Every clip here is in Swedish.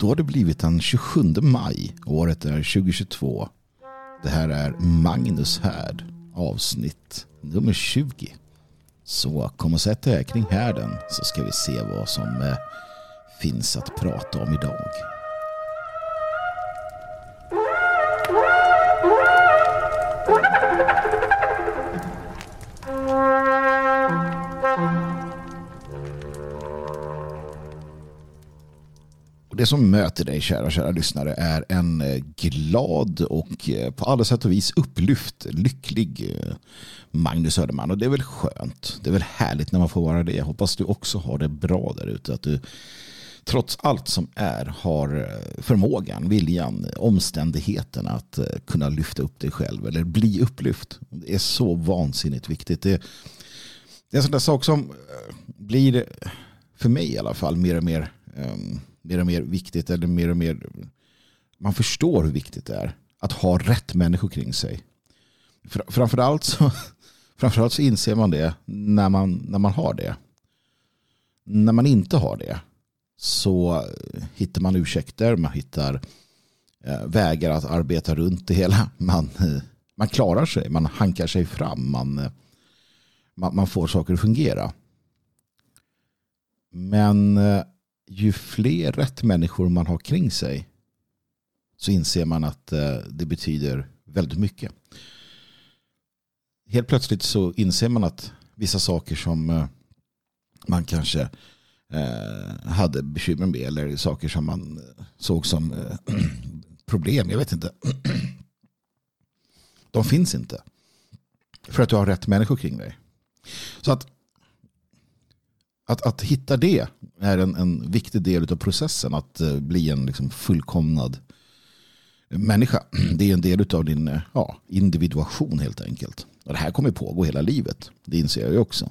Då har det blivit den 27 maj. Året är 2022. Det här är Magnus Härd. Avsnitt nummer 20. Så kom och sätt er kring härden så ska vi se vad som eh, finns att prata om idag. Det som möter dig kära, kära lyssnare är en eh, glad och eh, på alla sätt och vis upplyft, lycklig eh, Magnus Söderman. Och det är väl skönt. Det är väl härligt när man får vara det. Jag hoppas du också har det bra där ute. Att du trots allt som är har förmågan, viljan, omständigheterna att kunna lyfta upp dig själv eller bli upplyft. Det är så vansinnigt viktigt. Det, det är en sån där sak som blir, för mig i alla fall, mer och mer um, mer och mer viktigt eller mer och mer man förstår hur viktigt det är att ha rätt människor kring sig. Framförallt så, framförallt så inser man det när man, när man har det. När man inte har det så hittar man ursäkter, man hittar eh, vägar att arbeta runt det hela. Man, man klarar sig, man hankar sig fram, man, man, man får saker att fungera. Men eh, ju fler rätt människor man har kring sig så inser man att eh, det betyder väldigt mycket. Helt plötsligt så inser man att vissa saker som eh, man kanske eh, hade bekymmer med eller saker som man såg som problem, jag vet inte. De finns inte. För att du har rätt människor kring dig. Så att att, att hitta det är en, en viktig del av processen. Att eh, bli en liksom, fullkomnad människa. Det är en del av din eh, ja, individuation helt enkelt. Och det här kommer pågå hela livet. Det inser jag ju också.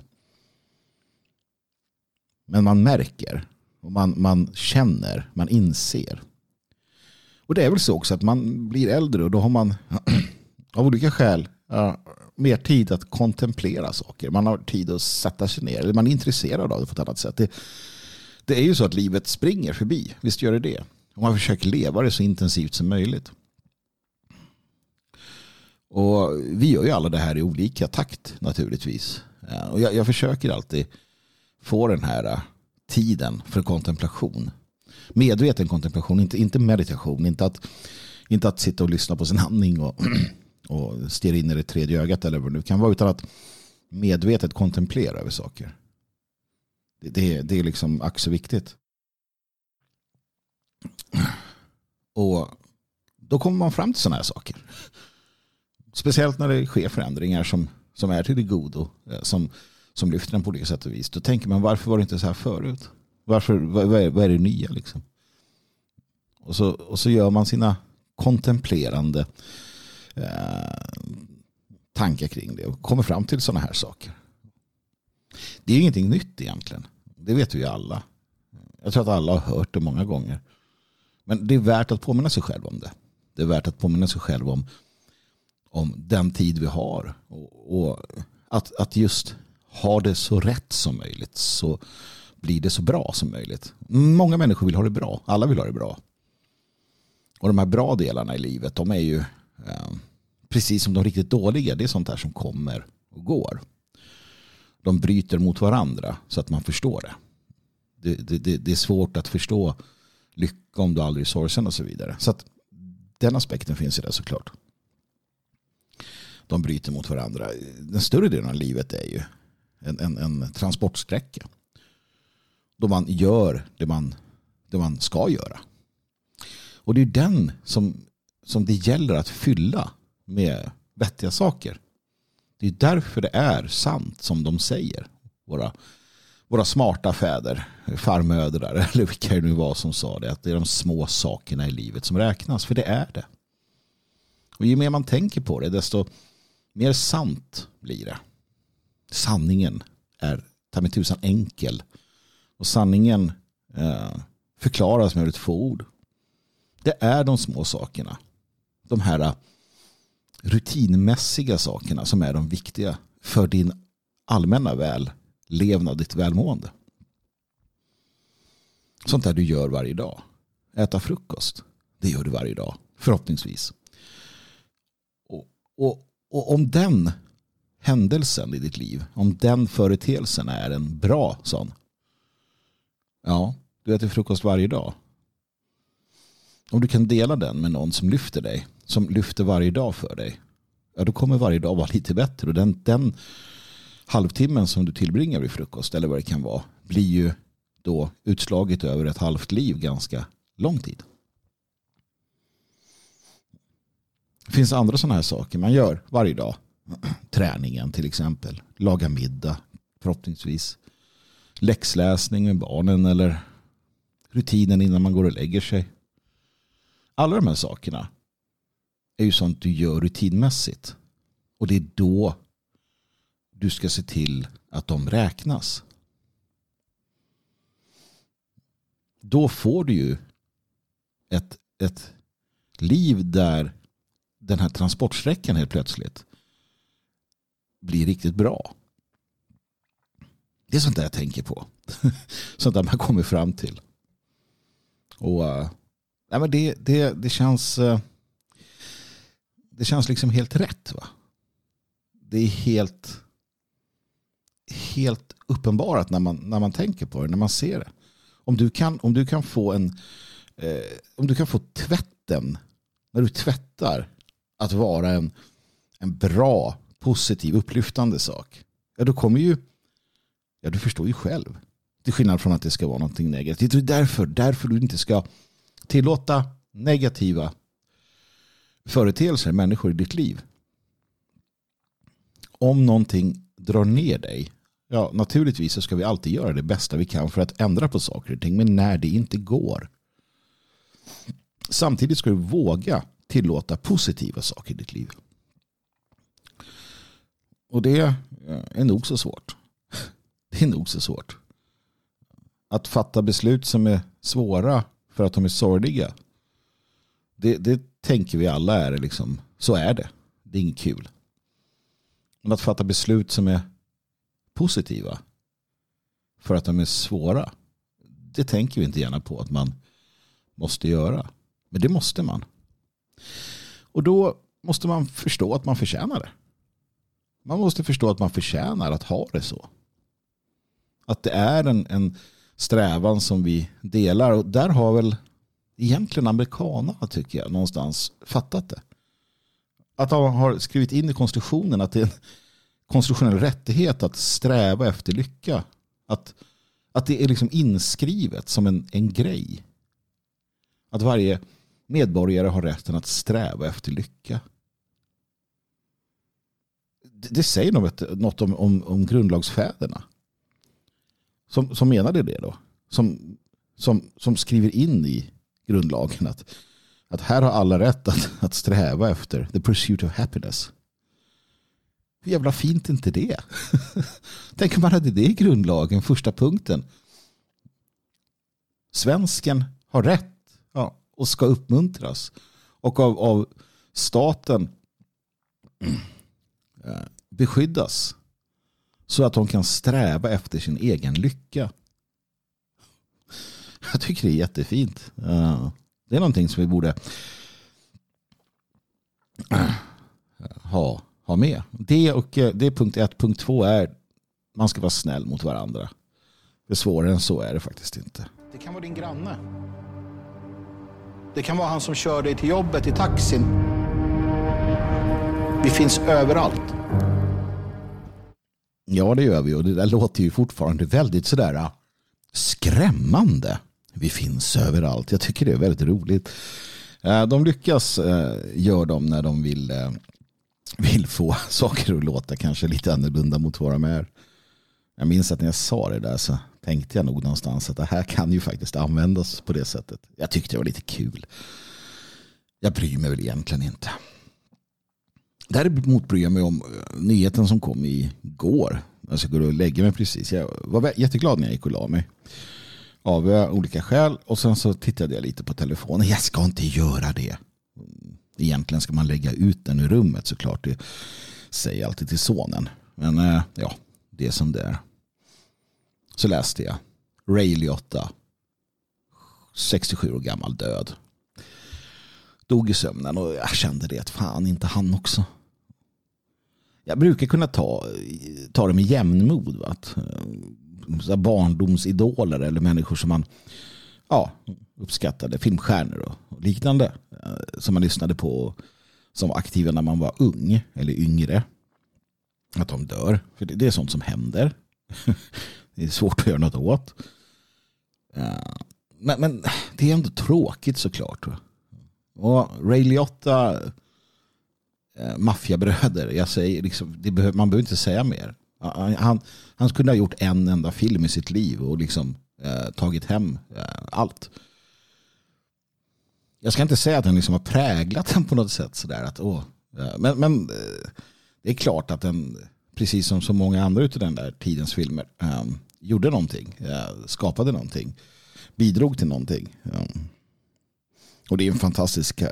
Men man märker. Och man, man känner. Man inser. Och det är väl så också att man blir äldre och då har man av olika skäl mer tid att kontemplera saker. Man har tid att sätta sig ner. Eller Man är intresserad av det på ett annat sätt. Det, det är ju så att livet springer förbi. Visst gör det det. Och man försöker leva det så intensivt som möjligt. Och vi gör ju alla det här i olika takt naturligtvis. Och jag, jag försöker alltid få den här äh, tiden för kontemplation. Medveten kontemplation, inte, inte meditation. Inte att, inte att sitta och lyssna på sin andning och och stirra in i det tredje ögat eller vad det nu kan vara utan att medvetet kontemplera över saker. Det, det, det är liksom ack så viktigt. Och då kommer man fram till sådana här saker. Speciellt när det sker förändringar som, som är till det godo. Eh, som, som lyfter den på olika sätt och vis. Då tänker man varför var det inte så här förut? Varför, vad, vad, är, vad är det nya liksom? Och så, och så gör man sina kontemplerande Eh, tankar kring det och kommer fram till sådana här saker. Det är ingenting nytt egentligen. Det vet vi ju alla. Jag tror att alla har hört det många gånger. Men det är värt att påminna sig själv om det. Det är värt att påminna sig själv om, om den tid vi har. Och, och att, att just ha det så rätt som möjligt så blir det så bra som möjligt. Många människor vill ha det bra. Alla vill ha det bra. Och de här bra delarna i livet de är ju eh, precis som de riktigt dåliga, det är sånt där som kommer och går. De bryter mot varandra så att man förstår det. Det, det, det är svårt att förstå lycka om du aldrig är sorgsen och så vidare. Så att den aspekten finns i det såklart. De bryter mot varandra. Den större delen av livet är ju en, en, en transportsträcka. Då man gör det man, det man ska göra. Och det är den som som det gäller att fylla med vettiga saker. Det är därför det är sant som de säger. Våra, våra smarta fäder, farmödrar eller vilka det nu var som sa det. Att det är de små sakerna i livet som räknas. För det är det. Och ju mer man tänker på det desto mer sant blir det. Sanningen är ta mig tusan enkel. Och sanningen eh, förklaras med ett få ord. Det är de små sakerna de här eh, rutinmässiga sakerna som är de viktiga för din allmänna vällevnad, ditt välmående. Sånt där du gör varje dag. äta frukost. Det gör du varje dag, förhoppningsvis. Och, och, och om den händelsen i ditt liv, om den företeelsen är en bra sån. Ja, du äter frukost varje dag. Om du kan dela den med någon som lyfter dig, som lyfter varje dag för dig, ja då kommer varje dag vara lite bättre. Och den, den halvtimmen som du tillbringar vid frukost, eller vad det kan vara, blir ju då utslaget över ett halvt liv ganska lång tid. Det finns andra sådana här saker man gör varje dag. Träningen till exempel. Laga middag förhoppningsvis. Läxläsning med barnen eller rutinen innan man går och lägger sig. Alla de här sakerna är ju sånt du gör rutinmässigt. Och det är då du ska se till att de räknas. Då får du ju ett, ett liv där den här transportsträckan helt plötsligt blir riktigt bra. Det är sånt där jag tänker på. sånt där man kommer fram till. Och uh, nej, men det, det, det känns uh, det känns liksom helt rätt. va? Det är helt helt uppenbarat när man, när man tänker på det, när man ser det. Om du kan, om du kan få en eh, om du kan få tvätten när du tvättar att vara en, en bra, positiv, upplyftande sak. Ja, då kommer ju, ja du förstår ju själv. Till skillnad från att det ska vara någonting negativt. Det är därför, därför du inte ska tillåta negativa företeelser, människor i ditt liv. Om någonting drar ner dig, ja naturligtvis så ska vi alltid göra det bästa vi kan för att ändra på saker och ting. Men när det inte går. Samtidigt ska du våga tillåta positiva saker i ditt liv. Och det är nog så svårt. Det är nog så svårt. Att fatta beslut som är svåra för att de är sorgliga. Det, det tänker vi alla är liksom, så är det. Det är inget kul. Men att fatta beslut som är positiva för att de är svåra. Det tänker vi inte gärna på att man måste göra. Men det måste man. Och då måste man förstå att man förtjänar det. Man måste förstå att man förtjänar att ha det så. Att det är en, en strävan som vi delar. Och där har väl egentligen amerikanerna tycker jag någonstans fattat det. Att de har skrivit in i konstitutionen att det är en konstitutionell rättighet att sträva efter lycka. Att, att det är liksom inskrivet som en, en grej. Att varje medborgare har rätten att sträva efter lycka. Det, det säger något, något om, om, om grundlagsfäderna. Som, som menade det då. Som, som, som skriver in i grundlagen att, att här har alla rätt att, att sträva efter the pursuit of happiness. Hur jävla fint är inte det? Tänk om man hade det i grundlagen, första punkten. Svensken har rätt ja, och ska uppmuntras. Och av, av staten eh, beskyddas. Så att de kan sträva efter sin egen lycka. Jag tycker det är jättefint. Det är någonting som vi borde ha, ha med. Det, och, eh, det är punkt ett. Punkt två är man ska vara snäll mot varandra. Är svårare än så är det faktiskt inte. Det kan vara din granne. Det kan vara han som kör dig till jobbet i taxin. Vi finns överallt. Ja, det gör vi och det där låter ju fortfarande väldigt sådär äh, skrämmande. Vi finns överallt. Jag tycker det är väldigt roligt. Eh, de lyckas, eh, gör de när de vill, eh, vill få saker att låta kanske lite annorlunda mot vad de är. Jag minns att när jag sa det där så tänkte jag nog någonstans att det här kan ju faktiskt användas på det sättet. Jag tyckte det var lite kul. Jag bryr mig väl egentligen inte. Däremot bryr jag mig om nyheten som kom igår. Jag skulle gå och lägga mig precis. Jag var jätteglad när jag gick och la mig. Av olika skäl. Och sen så tittade jag lite på telefonen. Jag ska inte göra det. Mm, egentligen ska man lägga ut den ur rummet såklart. Det säger jag alltid till sonen. Men eh, ja, det är som det är. Så läste jag. Ray Liotta 67 år gammal död. Dog i sömnen och jag kände det att fan inte han också. Jag brukar kunna ta, ta det med jämnmod. Va? Eh, så barndomsidoler eller människor som man ja, uppskattade, filmstjärnor och liknande eh, som man lyssnade på som var aktiva när man var ung eller yngre. Att de dör. För det är sånt som händer. Det är svårt att göra något åt. Eh, men, men det är ändå tråkigt såklart. Och Ray Liotta, eh, maffiabröder, jag säger liksom, det behöver, man behöver inte säga mer. Han, han skulle ha gjort en enda film i sitt liv och liksom eh, tagit hem eh, allt. Jag ska inte säga att den liksom har präglat den på något sätt. Sådär, att, åh, eh, men, men eh, det är klart att den, precis som så många andra av den där tidens filmer, eh, gjorde någonting, skapade någonting, bidrog till någonting. Och det är en fantastisk, uh,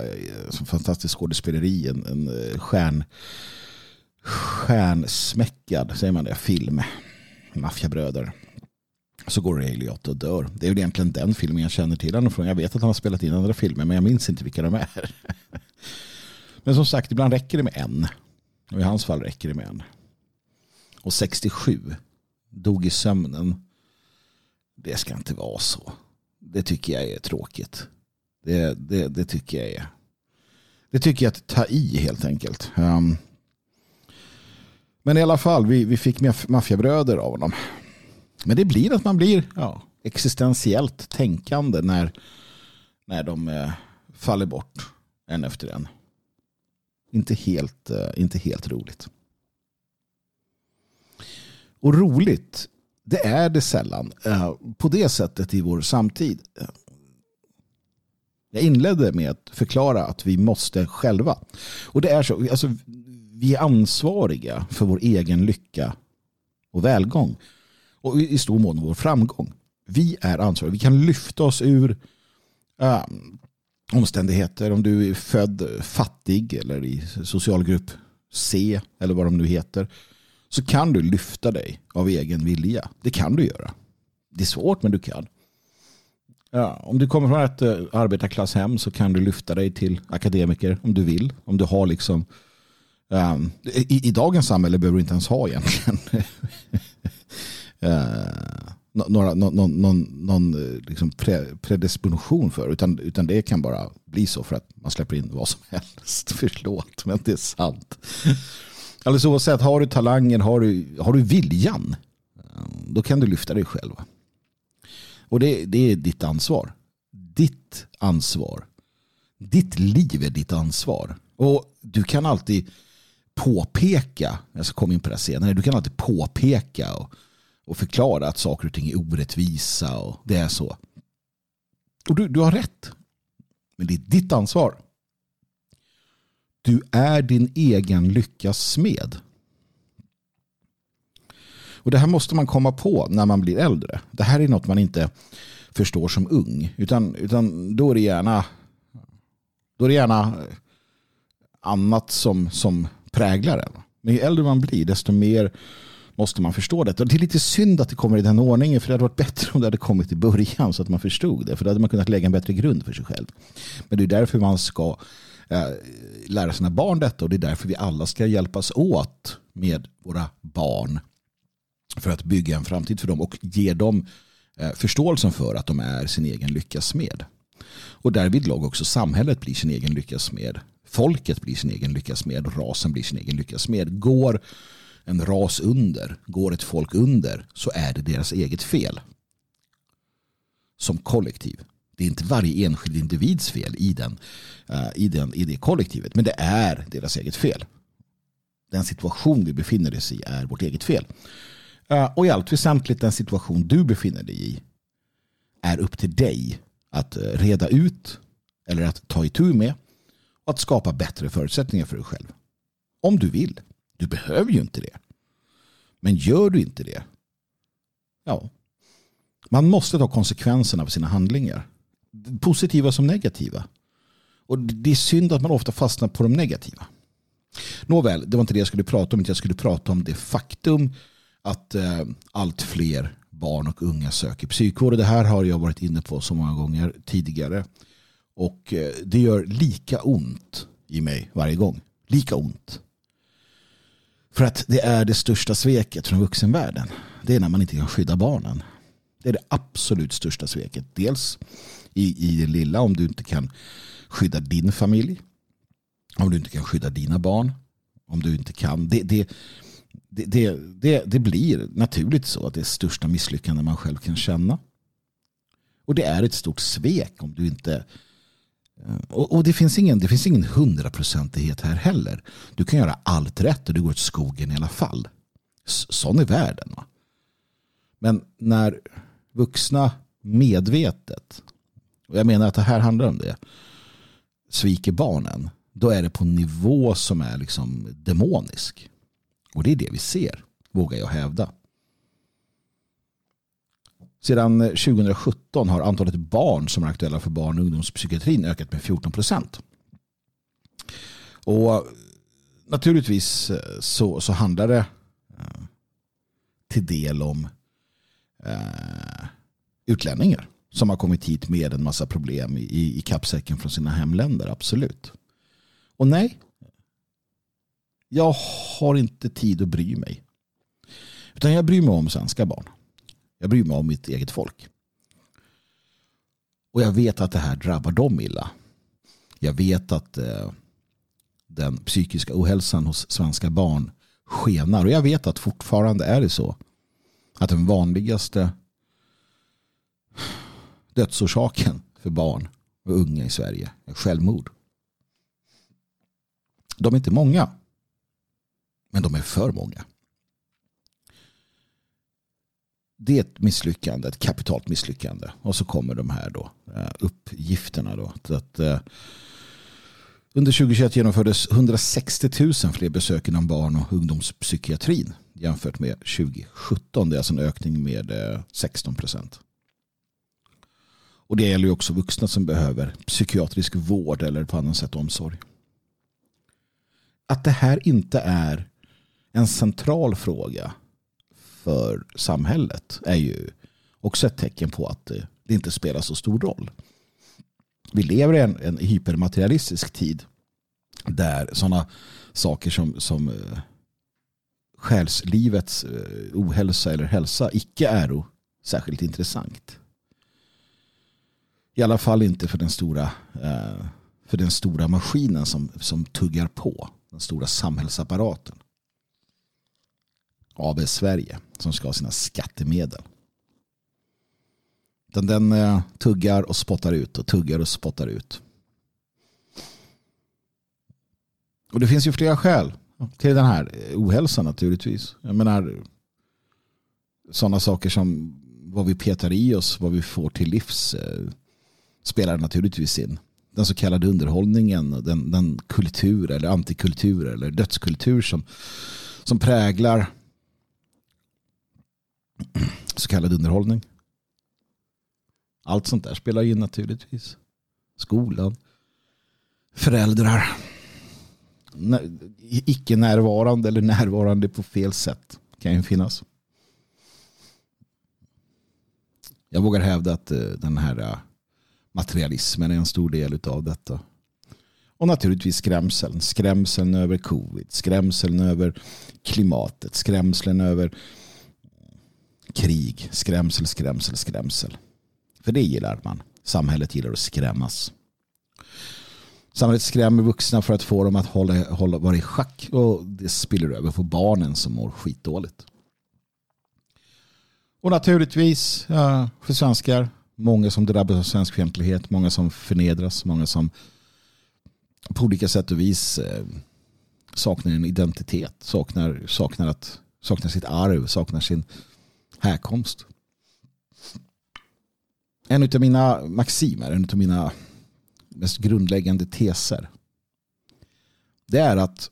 fantastisk skådespeleri, en, en stjärn, stjärnsmäckad, säger man det, film. Maffiabröder. Så går Ray Liotta och dör. Det är väl egentligen den filmen jag känner till honom från. Jag vet att han har spelat in andra filmer men jag minns inte vilka de är. men som sagt, ibland räcker det med en. Och i hans fall räcker det med en. Och 67 dog i sömnen. Det ska inte vara så. Det tycker jag är tråkigt. Det, det, det tycker jag är. Det tycker jag att ta i helt enkelt. Um, men i alla fall, vi, vi fick maffiabröder av honom. Men det blir att man blir ja, existentiellt tänkande när, när de eh, faller bort en efter en. Inte helt, eh, inte helt roligt. Och roligt, det är det sällan eh, på det sättet i vår samtid. Jag inledde med att förklara att vi måste själva. Och det är så, alltså, vi är ansvariga för vår egen lycka och välgång. Och i stor mån vår framgång. Vi är ansvariga. Vi kan lyfta oss ur äh, omständigheter. Om du är född fattig eller i socialgrupp C eller vad de nu heter. Så kan du lyfta dig av egen vilja. Det kan du göra. Det är svårt men du kan. Ja, om du kommer från ett eh, arbetarklasshem så kan du lyfta dig till akademiker om du vill. Om du har liksom um, i, i, dagens samhälle behöver du inte ens ha egentligen uh, några, någon, någon, någon eh, liksom predisposition för. Utan, utan det kan bara bli så för att man släpper in vad som helst. Förlåt, men det är sant. Alldeles oavsett, har du talangen, har du, har du viljan, ehm, då kan du lyfta dig själv. Och det, det är ditt ansvar. Ditt ansvar. Ditt liv är ditt ansvar. Och du kan alltid påpeka, jag ska komma in på det senare, du kan alltid påpeka och och förklara att saker och ting är orättvisa och det är så. Och du, du har rätt. Men det är ditt ansvar. Du är din egen lyckas smed. Och det här måste man komma på när man blir äldre. Det här är något man inte förstår som ung. Utan, utan då är det gärna då är det gärna annat som, som präglar en. Men ju äldre man blir desto mer måste man förstå det. Och det är lite synd att det kommer i den ordningen för det hade varit bättre om det hade kommit i början så att man förstod det. För då hade man kunnat lägga en bättre grund för sig själv. Men det är därför man ska eh, lära sina barn detta och det är därför vi alla ska hjälpas åt med våra barn för att bygga en framtid för dem och ge dem eh, förståelsen för att de är sin egen lyckas med. Och därvidlag också samhället blir sin egen lyckas med. Folket blir sin egen lyckas med. Rasen blir sin egen lyckas med. Går en ras under, går ett folk under så är det deras eget fel. Som kollektiv. Det är inte varje enskild individs fel i, den, eh, i, den, i det kollektivet. Men det är deras eget fel. Den situation vi befinner oss i är vårt eget fel. Eh, och i allt väsentligt den situation du befinner dig i är upp till dig att eh, reda ut eller att ta itu med och att skapa bättre förutsättningar för dig själv. Om du vill. Du behöver ju inte det. Men gör du inte det, ja, man måste ta konsekvenserna av sina handlingar. Positiva som negativa. Och det är synd att man ofta fastnar på de negativa. Nåväl, det var inte det jag skulle prata om. Jag skulle prata om det faktum att eh, allt fler barn och unga söker psykvård. Det här har jag varit inne på så många gånger tidigare. Och eh, det gör lika ont i mig varje gång. Lika ont. För att det är det största sveket från vuxenvärlden. Det är när man inte kan skydda barnen. Det är det absolut största sveket. Dels i, i det lilla om du inte kan skydda din familj. Om du inte kan skydda dina barn. Om du inte kan. Det, det, det, det, det blir naturligt så att det är största misslyckande man själv kan känna. Och det är ett stort svek om du inte och, och, det finns ingen det finns ingen hundraprocentighet här heller. Du kan göra allt rätt och du går åt skogen i alla fall. Sån är världen. Va? Men när vuxna medvetet, och jag menar att det här handlar om det, sviker barnen, då är det på en nivå som är liksom demonisk. Och det är det vi ser, vågar jag hävda. Sedan eh, 2017 har antalet barn som är aktuella för barn och ungdomspsykiatrin ökat med 14 procent. Och eh, naturligtvis eh, så, så handlar det till del om eh, utlänningar som har kommit hit med en massa problem i, i kappsäcken från sina hemländer, absolut. Och nej, jag har inte tid att bry mig. Utan jag bryr mig om svenska barn. Jag bryr mig om mitt eget folk. Och jag vet att det här drabbar dem illa. Jag vet att eh, den psykiska ohälsan hos svenska barn skenar. Och jag vet att fortfarande är det så. Att den vanligaste dödsorsaken för barn och unga i Sverige är självmord. De är inte många. Men de är för många det är ett misslyckande, ett kapitalt misslyckande. Och så kommer de här då, eh, uppgifterna. Då, att, eh, under 2021 genomfördes 160 000 fler besök inom barn och ungdomspsykiatrin jämfört med 2017. Det är alltså en ökning med eh, 16 procent. Och det gäller ju också vuxna som behöver psykiatrisk vård eller på annat sätt omsorg. Att det här inte är en central fråga för samhället är ju också ett tecken på att det inte spelar så stor roll. Vi lever i en, en hypermaterialistisk tid där sådana saker som, som uh, själslivets uh, ohälsa eller hälsa icke är särskilt intressant. I alla fall inte för den stora, uh, för den stora maskinen som, som tuggar på. Den stora samhällsapparaten. AB Sverige som ska ha sina skattemedel. Den, den eh, tuggar och spottar ut och tuggar och spottar ut. Och det finns ju flera skäl till den här ohälsan naturligtvis. Jag menar sådana saker som vad vi petar i oss, vad vi får till livs eh, spelar naturligtvis in. Den så kallade underhållningen, den, den kultur eller antikultur eller dödskultur som, som präglar så kallad underhållning. Allt sånt där spelar in naturligtvis. Skolan. Föräldrar. Icke närvarande eller närvarande på fel sätt kan ju finnas. Jag vågar hävda att eh, den här eh, materialismen är en stor del av detta. Och naturligtvis skrämseln. Skrämseln över covid. Skrämseln över klimatet. Skrämseln över krig, skrämsel, skrämsel, skrämsel. För det gillar man. Samhället gillar att skrämmas. Samhället skrämmer vuxna för att få dem att hålla, hålla, vara i schack och det spiller över på barnen som mår skitdåligt. Och naturligtvis eh, för svenskar, många som drabbas av svenskfientlighet, många som förnedras, många som på olika sätt och vis eh, saknar en identitet, saknar, saknar, att, saknar sitt arv, saknar sin härkomst. En av mina maximer, en av mina mest grundläggande teser det är att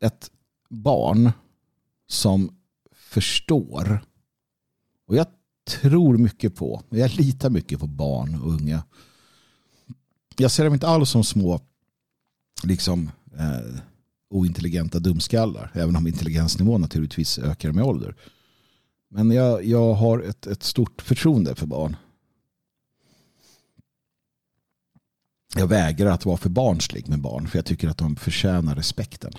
ett barn som förstår och jag tror mycket på, jag litar mycket på barn och unga. Jag ser dem inte alls som små liksom eh, ointelligenta dumskallar. Även om intelligensnivån naturligtvis ökar med ålder. Men jag, jag har ett, ett stort förtroende för barn. Jag vägrar att vara för barnslig med barn för jag tycker att de förtjänar respekten.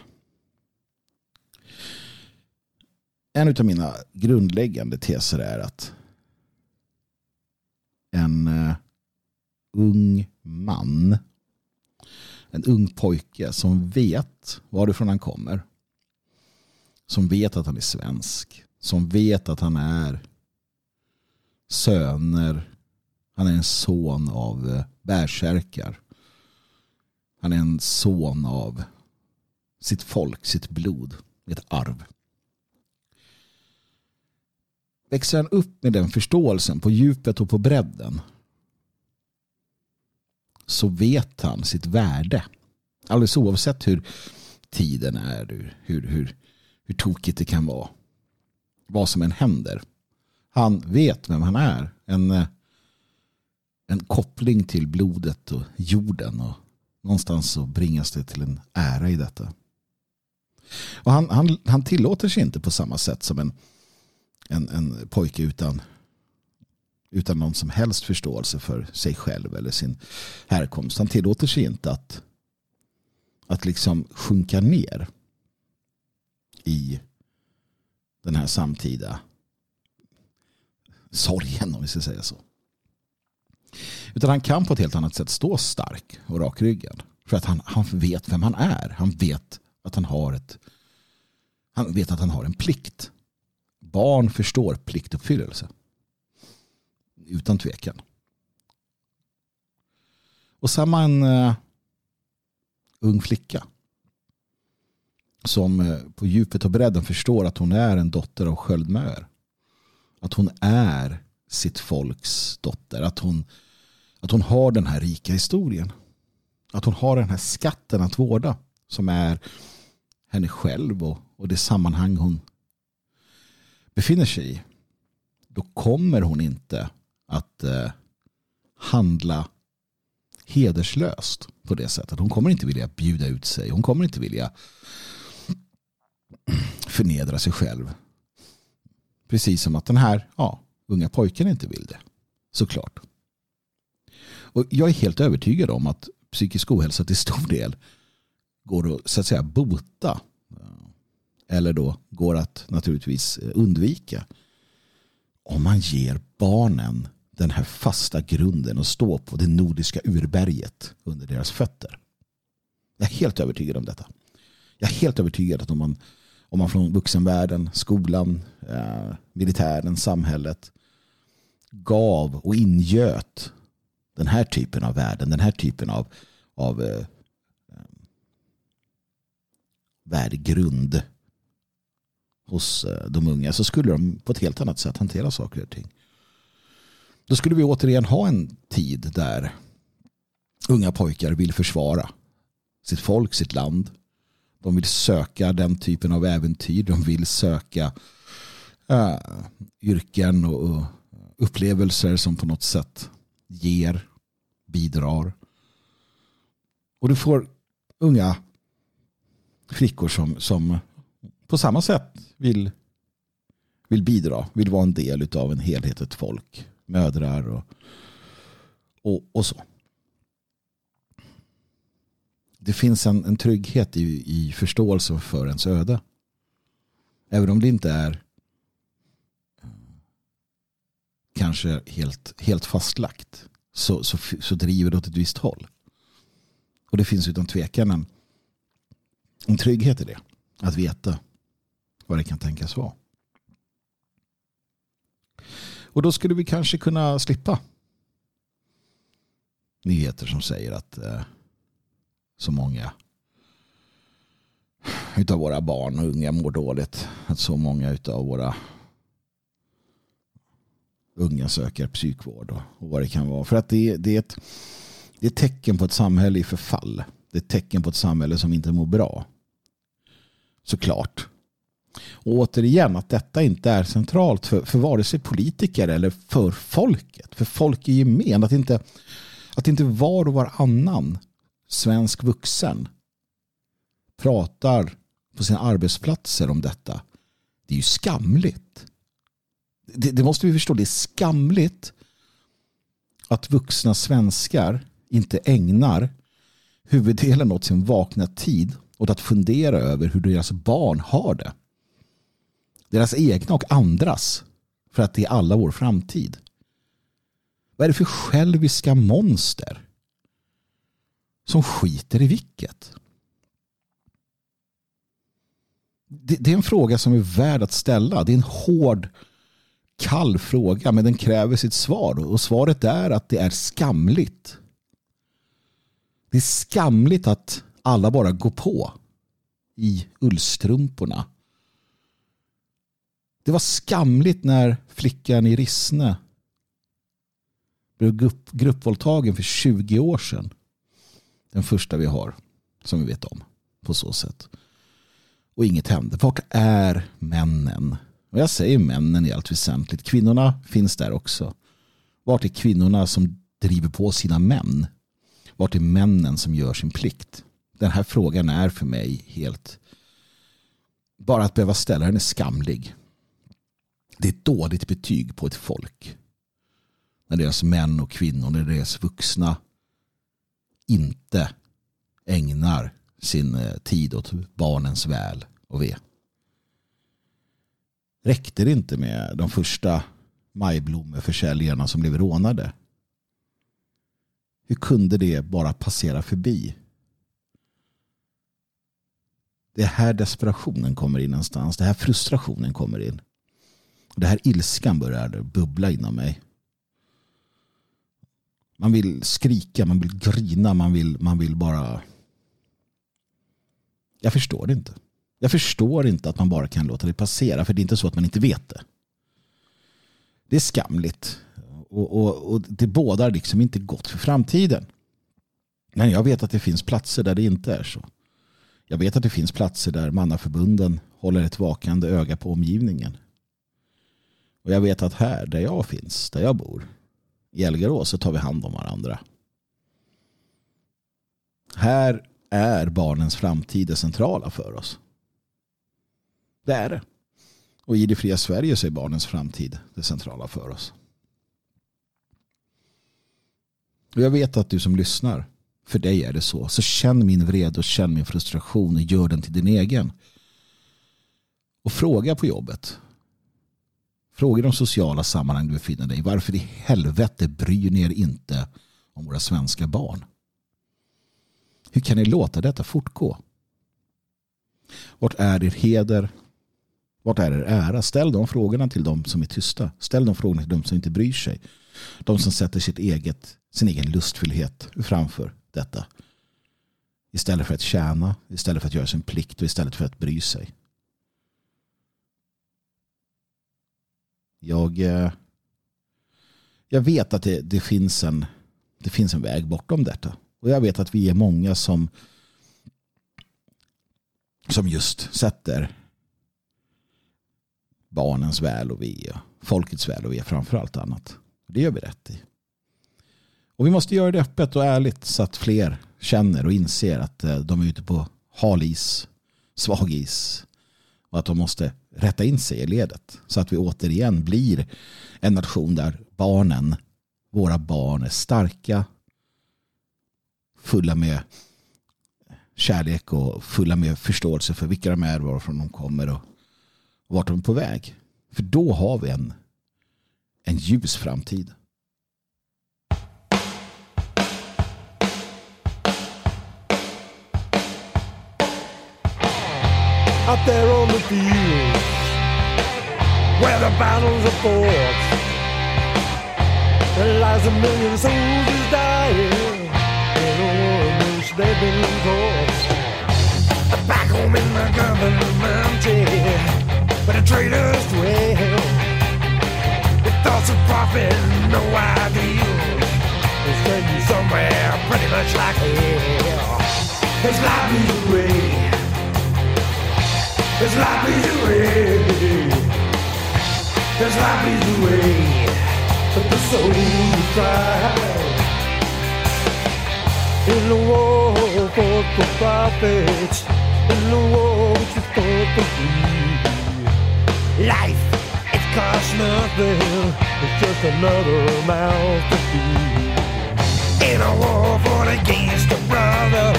En av mina grundläggande teser är att en eh, ung man en ung pojke som vet varifrån han kommer. Som vet att han är svensk. Som vet att han är söner. Han är en son av eh, bärsärkar. Han är en son av sitt folk, sitt blod, ett arv. Växer han upp med den förståelsen på djupet och på bredden? Så vet han sitt värde. Alldeles oavsett hur tiden är, hur, hur, hur, hur tokigt det kan vara. Vad som än händer. Han vet vem han är. En, eh, en koppling till blodet och jorden och Någonstans så bringas det till en ära i detta. Och han, han, han tillåter sig inte på samma sätt som en, en, en pojke utan, utan någon som helst förståelse för sig själv eller sin härkomst. Han tillåter sig inte att, att liksom sjunka ner i den här samtida sorgen om vi ska säga så. Utan han kan på ett helt annat sätt stå stark och rakryggad. För att han, han vet vem han är. Han vet att han har ett han vet att han har en plikt. Barn förstår pliktuppfyllelse. Utan tvekan. Och samma en uh, ung flicka. Som uh, på djupet och bredden förstår att hon är en dotter av sköldmöer. Att hon är sitt folks dotter. Att hon, att hon har den här rika historien. Att hon har den här skatten att vårda som är henne själv och, och det sammanhang hon befinner sig i. Då kommer hon inte att eh, handla hederslöst på det sättet. Hon kommer inte vilja bjuda ut sig. Hon kommer inte vilja förnedra sig själv. Precis som att den här ja, unga pojken inte vill det. Såklart. Och jag är helt övertygad om att psykisk ohälsa till stor del går att så att säga bota. Eh, eller då går att naturligtvis eh, undvika. Om man ger barnen den här fasta grunden att stå på det nordiska urberget under deras fötter. Jag är helt övertygad om detta. Jag är helt övertygad att om man, om man från vuxenvärlden, skolan, eh, militären, samhället gav och ingöt den här typen av värden, den här typen av, av eh, värdegrund hos eh, de unga så skulle de på ett helt annat sätt hantera saker och ting. Då skulle vi återigen ha en tid där unga pojkar vill försvara sitt folk, sitt land. De vill söka den typen av äventyr. De vill söka äh, yrken och, upplevelser som på något sätt ger, bidrar. Och du får unga flickor som, som på samma sätt vill, vill bidra, vill vara en del av en helhet, ett folk, mödrar och, och, och så. Det finns en, en trygghet i, i förståelsen för ens öde. Även om det inte är eh, kanske helt, helt fastlagt så, så, så driver det åt ett visst håll. Och det finns utan tvekan en, en trygghet i det. Att veta vad det kan tänkas vara. Och då skulle vi kanske kunna slippa nyheter som säger att eh, så många utav våra barn och unga mår dåligt. Att så många utav våra unga söker psykvård och, och vad det kan vara. För att det, det, är ett, det är ett tecken på ett samhälle i förfall. Det är ett tecken på ett samhälle som inte mår bra. Såklart. Och återigen att detta inte är centralt för, för vare sig politiker eller för folket. För folk i gemen. Att inte, att inte var och varannan svensk vuxen pratar på sina arbetsplatser om detta. Det är ju skamligt. Det, det måste vi förstå. Det är skamligt att vuxna svenskar inte ägnar huvuddelen av sin vakna tid åt att fundera över hur deras barn har det. Deras egna och andras. För att det är alla vår framtid. Vad är det för själviska monster som skiter i vilket? Det, det är en fråga som är värd att ställa. Det är en hård, kall fråga men den kräver sitt svar. Och svaret är att det är skamligt. Det är skamligt att alla bara går på i ullstrumporna. Det var skamligt när flickan i Rissne blev grupp, gruppvåldtagen för 20 år sedan. Den första vi har som vi vet om på så sätt. Och inget hände. Vart är männen? Och jag säger männen i allt väsentligt. Kvinnorna finns där också. Vart är kvinnorna som driver på sina män? Vart är männen som gör sin plikt? Den här frågan är för mig helt... Bara att behöva ställa den är skamlig. Det är ett dåligt betyg på ett folk. När deras män och kvinnor, när deras vuxna inte ägnar sin eh, tid åt barnens väl och ve. Räckte det inte med de första majblommeförsäljarna som blev rånade? Hur kunde det bara passera förbi? Det är här desperationen kommer in någonstans. Det är här frustrationen kommer in. Det här ilskan börjar bubbla inom mig. Man vill skrika, man vill grina, man vill, man vill bara... Jag förstår det inte. Jag förstår inte att man bara kan låta det passera för det är inte så att man inte vet det. Det är skamligt och, och, och det bådar liksom inte gott för framtiden. Men jag vet att det finns platser där det inte är så. Jag vet att det finns platser där mannaförbunden håller ett vakande öga på omgivningen. Och jag vet att här där jag finns, där jag bor, i Elgarås så tar vi hand om varandra. Här är barnens framtid det centrala för oss. Det är det. Och i det fria Sverige så är barnens framtid det centrala för oss. Och jag vet att du som lyssnar, för dig är det så. Så känn min vrede och känn min frustration och gör den till din egen. Och fråga på jobbet. Fråga i de sociala sammanhang du befinner dig. Varför i helvete bryr ni er inte om våra svenska barn? Hur kan ni låta detta fortgå? Vart är er heder? Vart är er ära? Ställ de frågorna till de som är tysta. Ställ de frågorna till de som inte bryr sig. De som sätter sitt eget, sin egen lustfyllhet framför detta. Istället för att tjäna, istället för att göra sin plikt och istället för att bry sig. Jag, eh, jag vet att det, det, finns en, det finns en väg bortom detta. Och jag vet att vi är många som som just sätter barnens väl och ve, folkets väl och ve framför allt annat. Det gör vi rätt i. Och vi måste göra det öppet och ärligt så att fler känner och inser att eh, de är ute på hal is, svag is och att de måste rätta in sig i ledet så att vi återigen blir en nation där barnen, våra barn är starka, fulla med kärlek och fulla med förståelse för vilka de är, varifrån de kommer och vart de är på väg. För då har vi en, en ljus framtid. out there on the field where the battles are fought. There lies a million soldiers dying in a war in which they've been caught. Back home in the government, where the traitors dwell, with thoughts of profit, no ideals. It's taking somewhere pretty much like hell. His life is away. His life is away. His life is away. But the soul cry. In the war for the profits, in the war which is for the free. Life, it's costs nothing. It's just another mouth to feed. In a war fought against a brother.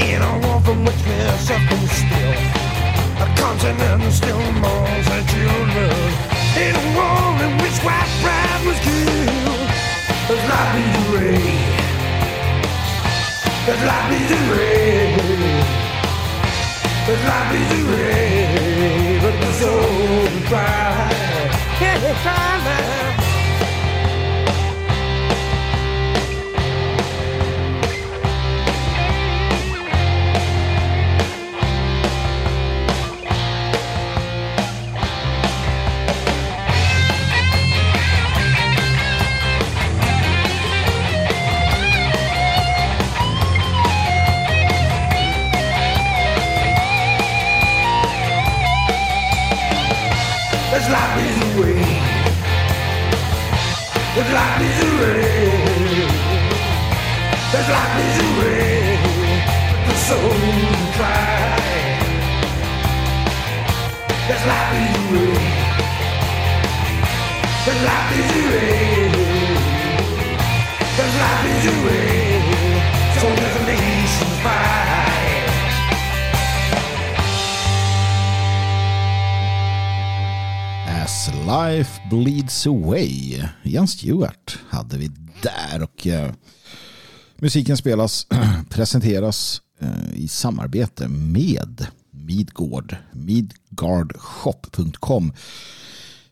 In a war from which we're suffering still. A continent still mourns her children. In a war in which white pride was killed. There's life is a ray. There's life is a ray. There's life is a ray. But the soul cry. Yeah, they There's life is a way. There's life is a way. The soul cry. There's life is a way. There's life is a way. There's life is Life Bleeds Away. Jan Stewart hade vi där. Och eh, musiken spelas, presenteras eh, i samarbete med Midgård. Midgardshop.com.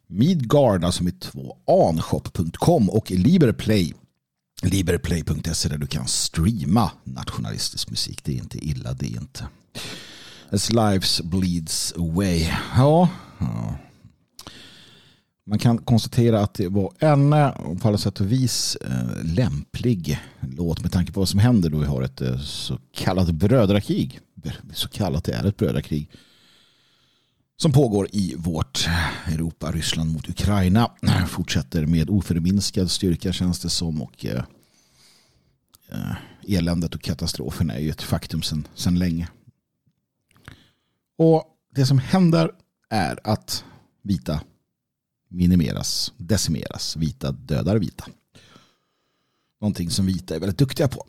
Midgard, alltså med två anshop.com och Liberplay. Liberplay.se där du kan streama nationalistisk musik. Det är inte illa, det är inte. As Lives Bleeds Away. Ja, ja. Man kan konstatera att det var en på alla sätt och vis eh, lämplig låt med tanke på vad som händer då vi har ett eh, så kallat brödrakrig. Så kallat det är ett brödrakrig som pågår i vårt Europa, Ryssland mot Ukraina. Fortsätter med oförminskad styrka känns det som och eh, eh eländet och katastrofen är ju ett faktum sedan länge. Och det som händer är att vita minimeras, decimeras. Vita dödar vita. Någonting som vita är väldigt duktiga på.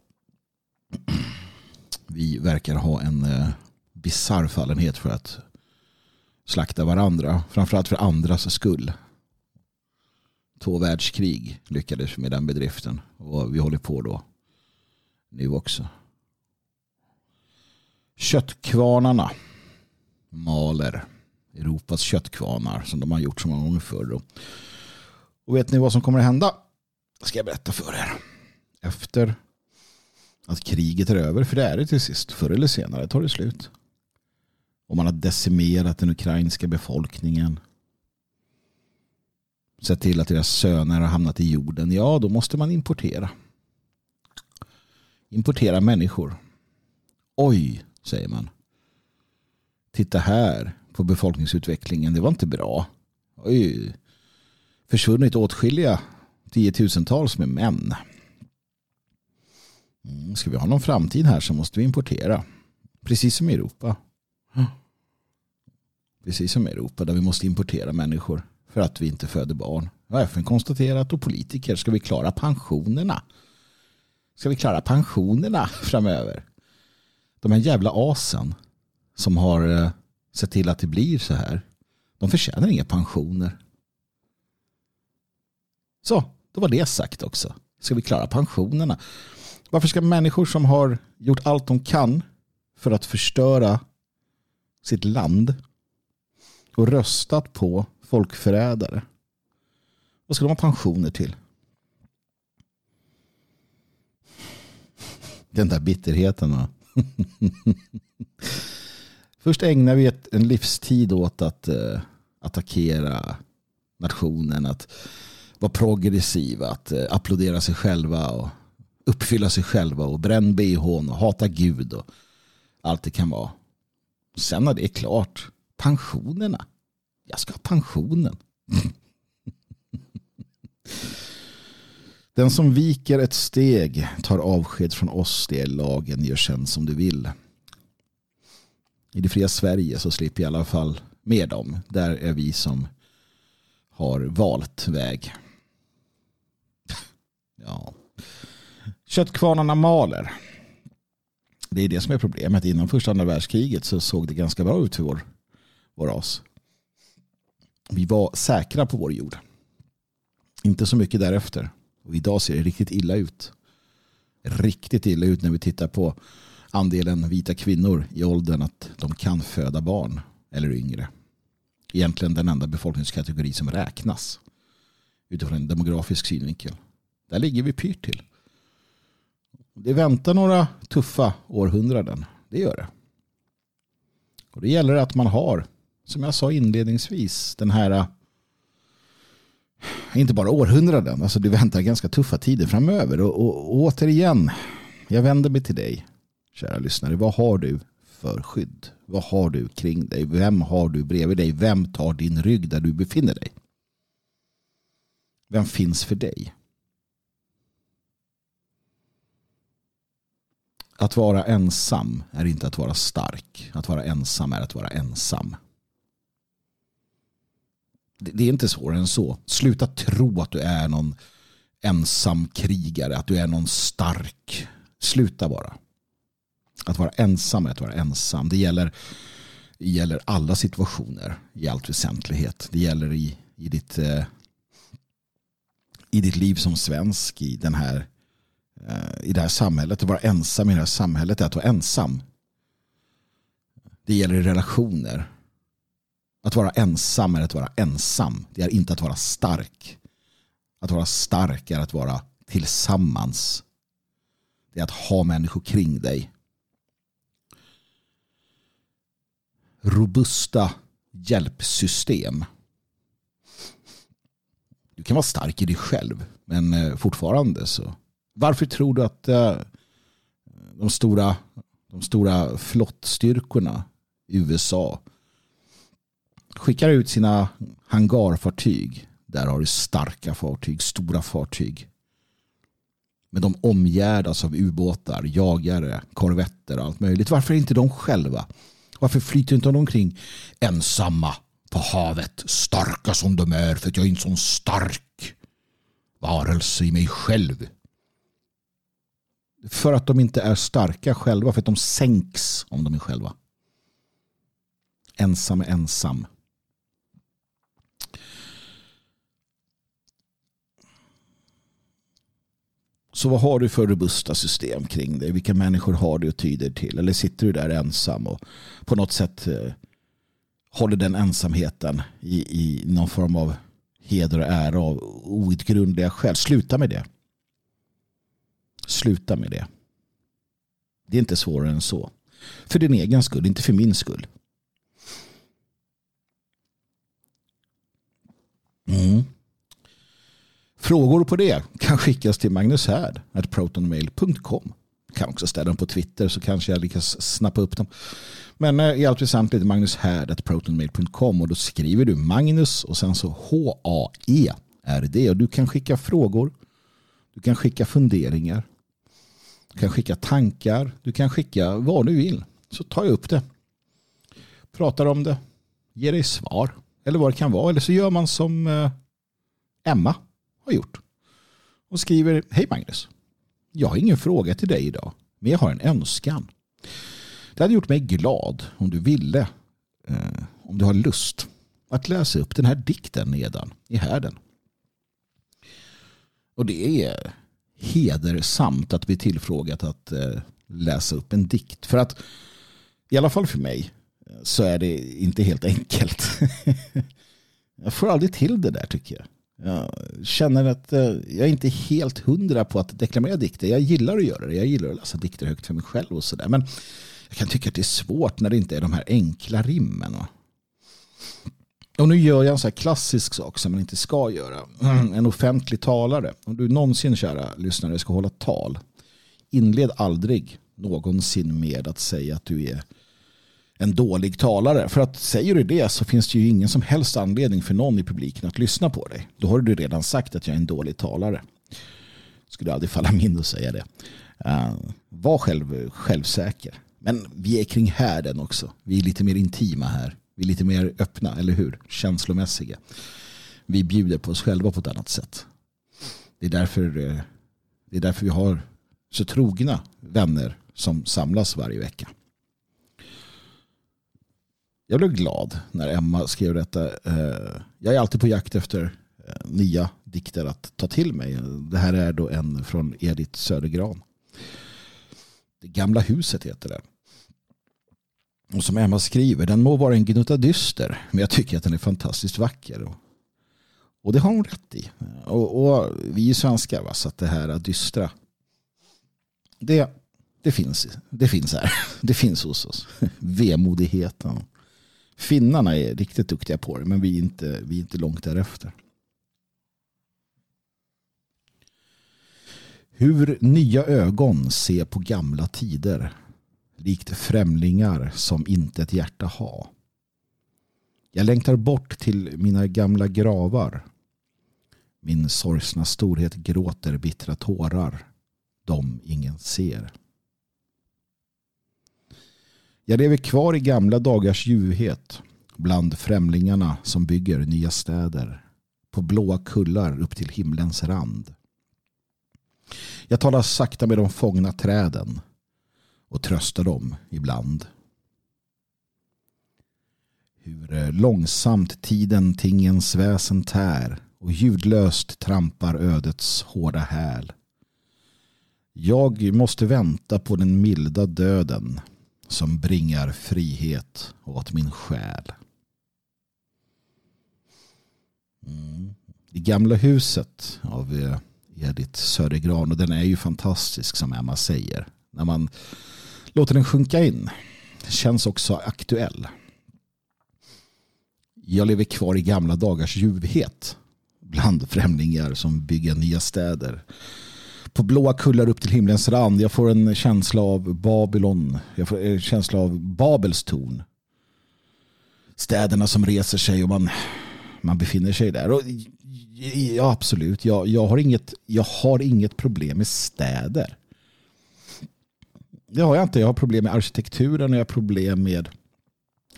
Vi verkar ha en eh, bisarr fallenhet för att slakta varandra. Framförallt för andras skull. Två världskrig lyckades med den bedriften. Och vi håller på då nu också. Köttkvarnarna maler Europas köttkvarnar som de har gjort så många gånger förr. Och vet ni vad som kommer att hända? ska jag berätta för er. Efter att kriget är över, för det är det till sist, förr eller senare tar det slut. Och man har decimerat den ukrainska befolkningen. Sett till att deras söner har hamnat i jorden. Ja, då måste man importera. Importera människor. Oj, säger man. Titta här på befolkningsutvecklingen. Det var inte bra. Det har Försvunnit åtskilliga tiotusentals med män. Mm, ska vi ha någon framtid här så måste vi importera. Precis som i Europa. Precis som i Europa där vi måste importera människor för att vi inte föder barn. Har FN konstaterat och politiker, ska vi klara pensionerna? Ska vi klara pensionerna framöver? De här jävla asen som har eh, sett till att det blir så här. De förtjänar inga pensioner. Så, då var det sagt också. Ska vi klara pensionerna? Varför ska människor som har gjort allt de kan för att förstöra sitt land och röstat på folkförrädare. Vad ska de ha pensioner till? Den där bitterheten. Va? Först ägnar vi ett, en livstid åt att eh, attackera nationen, att vara progressiva, att eh, applådera sig själva och uppfylla sig själva och bränn bhn och hata Gud och allt det kan vara. Sen när det är klart, pensionerna. Jag ska ha pensionen. Den som viker ett steg tar avsked från oss, det är lagen, gör sen som du vill. I det fria Sverige så slipper jag i alla fall med dem. Där är vi som har valt väg. Ja. Köttkvarnarna maler. Det är det som är problemet. Innan första andra världskriget så såg det ganska bra ut för vår, vår ras. Vi var säkra på vår jord. Inte så mycket därefter. Och idag ser det riktigt illa ut. Riktigt illa ut när vi tittar på andelen vita kvinnor i åldern att de kan föda barn eller yngre. Egentligen den enda befolkningskategori som räknas utifrån en demografisk synvinkel. Där ligger vi pyrt till. Det väntar några tuffa århundraden. Det gör det. Och det gäller att man har, som jag sa inledningsvis, den här inte bara århundraden, alltså det väntar ganska tuffa tider framöver. Och, och, och återigen, jag vänder mig till dig, kära lyssnare. Vad har du för skydd? Vad har du kring dig? Vem har du bredvid dig? Vem tar din rygg där du befinner dig? Vem finns för dig? Att vara ensam är inte att vara stark. Att vara ensam är att vara ensam. Det är inte svårare än så. Sluta tro att du är någon ensam krigare, att du är någon stark. Sluta bara. Att vara ensam är att vara ensam. Det gäller, det gäller alla situationer i allt väsentlighet. Det gäller i, i, ditt, eh, i ditt liv som svensk i, den här, eh, i det här samhället. Att vara ensam i det här samhället är att vara ensam. Det gäller i relationer. Att vara ensam är att vara ensam. Det är inte att vara stark. Att vara stark är att vara tillsammans. Det är att ha människor kring dig. Robusta hjälpsystem. Du kan vara stark i dig själv, men eh, fortfarande så. Varför tror du att eh, de stora, de stora flottstyrkorna i USA skickar ut sina hangarfartyg. Där har du starka fartyg, stora fartyg. Men de omgärdas av ubåtar, jagare, korvetter och allt möjligt. Varför är inte de själva? Varför flyter inte de omkring ensamma på havet? Starka som de är för att jag är en sån stark varelse i mig själv. För att de inte är starka själva, för att de sänks om de är själva. Ensam är ensam. Så vad har du för robusta system kring dig? Vilka människor har du och tyder till? Eller sitter du där ensam och på något sätt eh, håller den ensamheten i, i någon form av heder och ära av outgrundliga skäl? Sluta med det. Sluta med det. Det är inte svårare än så. För din egen skull, inte för min skull. Mm. Frågor på det kan skickas till magnushärd.protonmail.com. Kan också ställa dem på Twitter så kanske jag lyckas snappa upp dem. Men eh, i allt väsentligt magnushärd.protonmail.com och då skriver du Magnus och sen så H-A-E-R-D och du kan skicka frågor. Du kan skicka funderingar. Du kan skicka tankar. Du kan skicka vad du vill. Så tar jag upp det. Pratar om det. Ger dig svar. Eller vad det kan vara. Eller så gör man som eh, Emma har gjort. Och skriver, hej Magnus. Jag har ingen fråga till dig idag, men jag har en önskan. Det hade gjort mig glad om du ville, eh, om du har lust, att läsa upp den här dikten nedan i härden. Och det är hedersamt att bli tillfrågat att eh, läsa upp en dikt. För att, i alla fall för mig, så är det inte helt enkelt. jag får aldrig till det där tycker jag. Jag känner att jag jag är inte helt hundra på att deklamera dikter. Jag gillar att göra det. Jag gillar att läsa dikter högt för mig själv och sådär. Men jag kan tycka att det är svårt när det inte är de här enkla rimmen. Och nu gör jag en så här klassisk sak som man inte ska göra. En offentlig talare. Om du någonsin, kära lyssnare, ska hålla tal. Inled aldrig någonsin med att säga att du är en dålig talare. För att säger du det så finns det ju ingen som helst anledning för någon i publiken att lyssna på dig. Då har du redan sagt att jag är en dålig talare. Skulle aldrig falla min att säga det. Uh, var själv, självsäker. Men vi är kring härden också. Vi är lite mer intima här. Vi är lite mer öppna, eller hur? Känslomässiga. vi bjuder på oss själva på ett annat sätt. Det är därför, eh, det är därför vi har så trogna vänner som samlas varje vecka. Jag blev glad när Emma skrev detta. Eh, jag är alltid på jakt efter eh, nya dikter att ta till mig. Det här är då en från Edith Södergran. Det gamla huset heter den. Och som Emma skriver, den må vara en gnutta dyster, men jag tycker att den är fantastiskt vacker. Och det har hon rätt i. Och, och vi är svenskar, va? så att det här dystra, det, det, finns, det finns här. Det finns hos oss. Vemodigheten. Finnarna är riktigt duktiga på det, men vi är inte, vi är inte långt därefter. Hur nya ögon ser på gamla tider likt främlingar som inte ett hjärta ha. Jag längtar bort till mina gamla gravar. Min sorgsna storhet gråter bittra tårar. De ingen ser. Jag lever kvar i gamla dagars ljuvhet bland främlingarna som bygger nya städer på blåa kullar upp till himlens rand. Jag talar sakta med de fångna träden och tröstar dem ibland. Hur långsamt tiden tingens väsen tär och ljudlöst trampar ödets hårda häl. Jag måste vänta på den milda döden som bringar frihet åt min själ. Mm. Det gamla huset av Edith Södergran och den är ju fantastisk som Emma säger. När man låter den sjunka in. Känns också aktuell. Jag lever kvar i gamla dagars ljuvhet bland främlingar som bygger nya städer. På blåa kullar upp till himlens rand. Jag får en känsla av Babylon. Jag får en känsla av Babels torn. Städerna som reser sig och man, man befinner sig där. Och, ja, absolut. Jag, jag, har inget, jag har inget problem med städer. Det har jag inte. Jag har problem med arkitekturen och jag har problem med,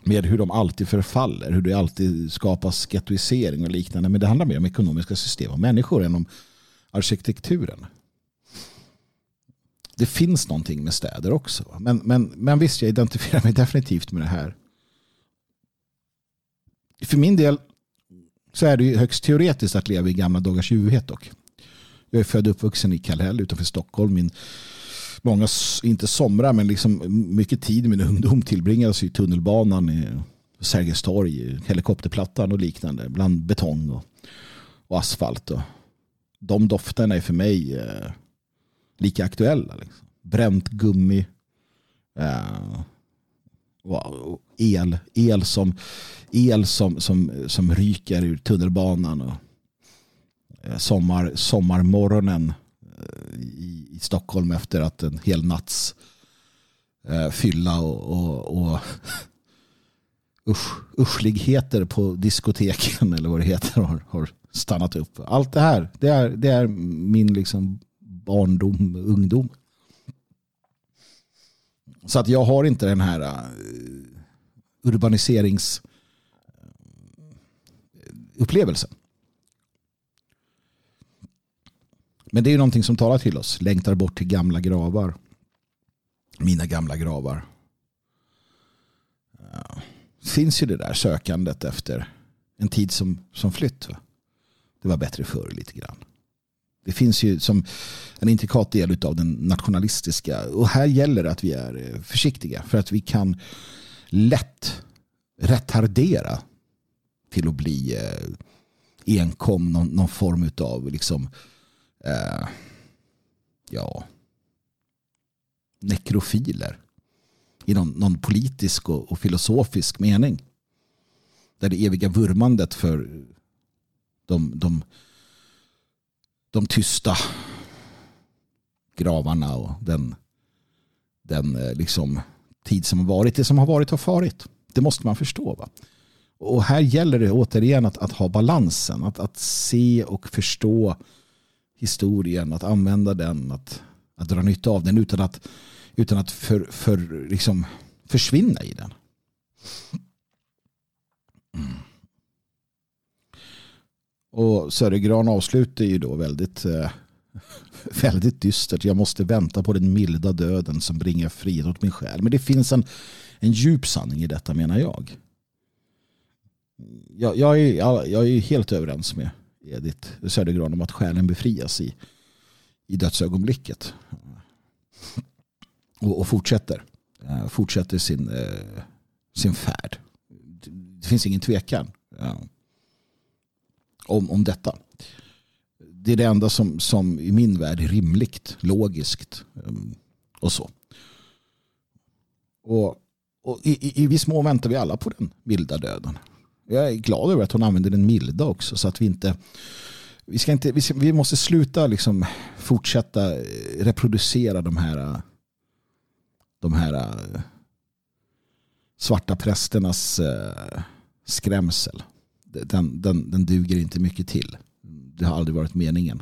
med hur de alltid förfaller. Hur det alltid skapas gettoisering och liknande. Men det handlar mer om ekonomiska system och människor än om arkitekturen. Det finns någonting med städer också. Men, men, men visst, jag identifierar mig definitivt med det här. För min del så är det ju högst teoretiskt att leva i gamla dagars ljuvhet dock. Jag är född och uppvuxen i Kallhäll utanför Stockholm. Min många, inte somrar, men liksom mycket tid i min ungdom tillbringades i tunnelbanan, i Sergels torg, helikopterplattan och liknande, bland betong och, och asfalt. Och de dofterna är för mig eh, lika aktuella. Liksom. Bränt gummi, eh, el, el, som, el som, som, som ryker ur tunnelbanan. Och, eh, sommar, sommarmorgonen eh, i, i Stockholm efter att en hel natts eh, fylla och, och, och usch, uschligheter på diskoteken eller vad det heter har, har stannat upp. Allt det här, det är, det är min liksom barndom, ungdom. Så att jag har inte den här uh. Men det är ju någonting som talar till oss. Längtar bort till gamla gravar. Mina gamla gravar. Ja. Finns ju det där sökandet efter en tid som, som flytt. Va? Det var bättre förr lite grann. Det finns ju som en intrikat del av den nationalistiska. Och här gäller det att vi är eh, försiktiga. För att vi kan lätt retardera till att bli eh, enkom någon, någon form av liksom eh, ja, nekrofiler i någon, någon politisk och, och, filosofisk mening. Där det eviga vurmandet för de, de, de tysta gravarna och den, den eh, liksom tid som har varit. Det som har varit har farit. Det måste man förstå. Va? Och här gäller det återigen att, att ha balansen. Att, att se och förstå historien, att använda den, att, att dra nytta av den utan att, utan att för, för, liksom försvinna i den. Och Södergran avslutar ju då väldigt, eh, väldigt dystert. Jag måste vänta på den milda döden som bringar frihet åt min själ. Men det finns en, en djup sanning i detta menar jag. Jag, jag, är, jag är helt överens med Edith Södergran om att själen befrias i, i dödsögonblicket. Och, och fortsätter. Eh, fortsätter sin, eh, sin färd. Det finns ingen tvekan ja, om, om detta. Det är det enda som, som i min värld är rimligt, logiskt ehm, och så. Och, och i, i, i viss mån väntar vi alla på den milda döden. Jag är glad över att hon använder den milda också så att vi inte vi, ska inte, vi, ska, vi måste sluta liksom fortsätta eh, reproducera de här de här eh, svarta prästernas eh, skrämsel. Den, den, den duger inte mycket till. Det har aldrig varit meningen.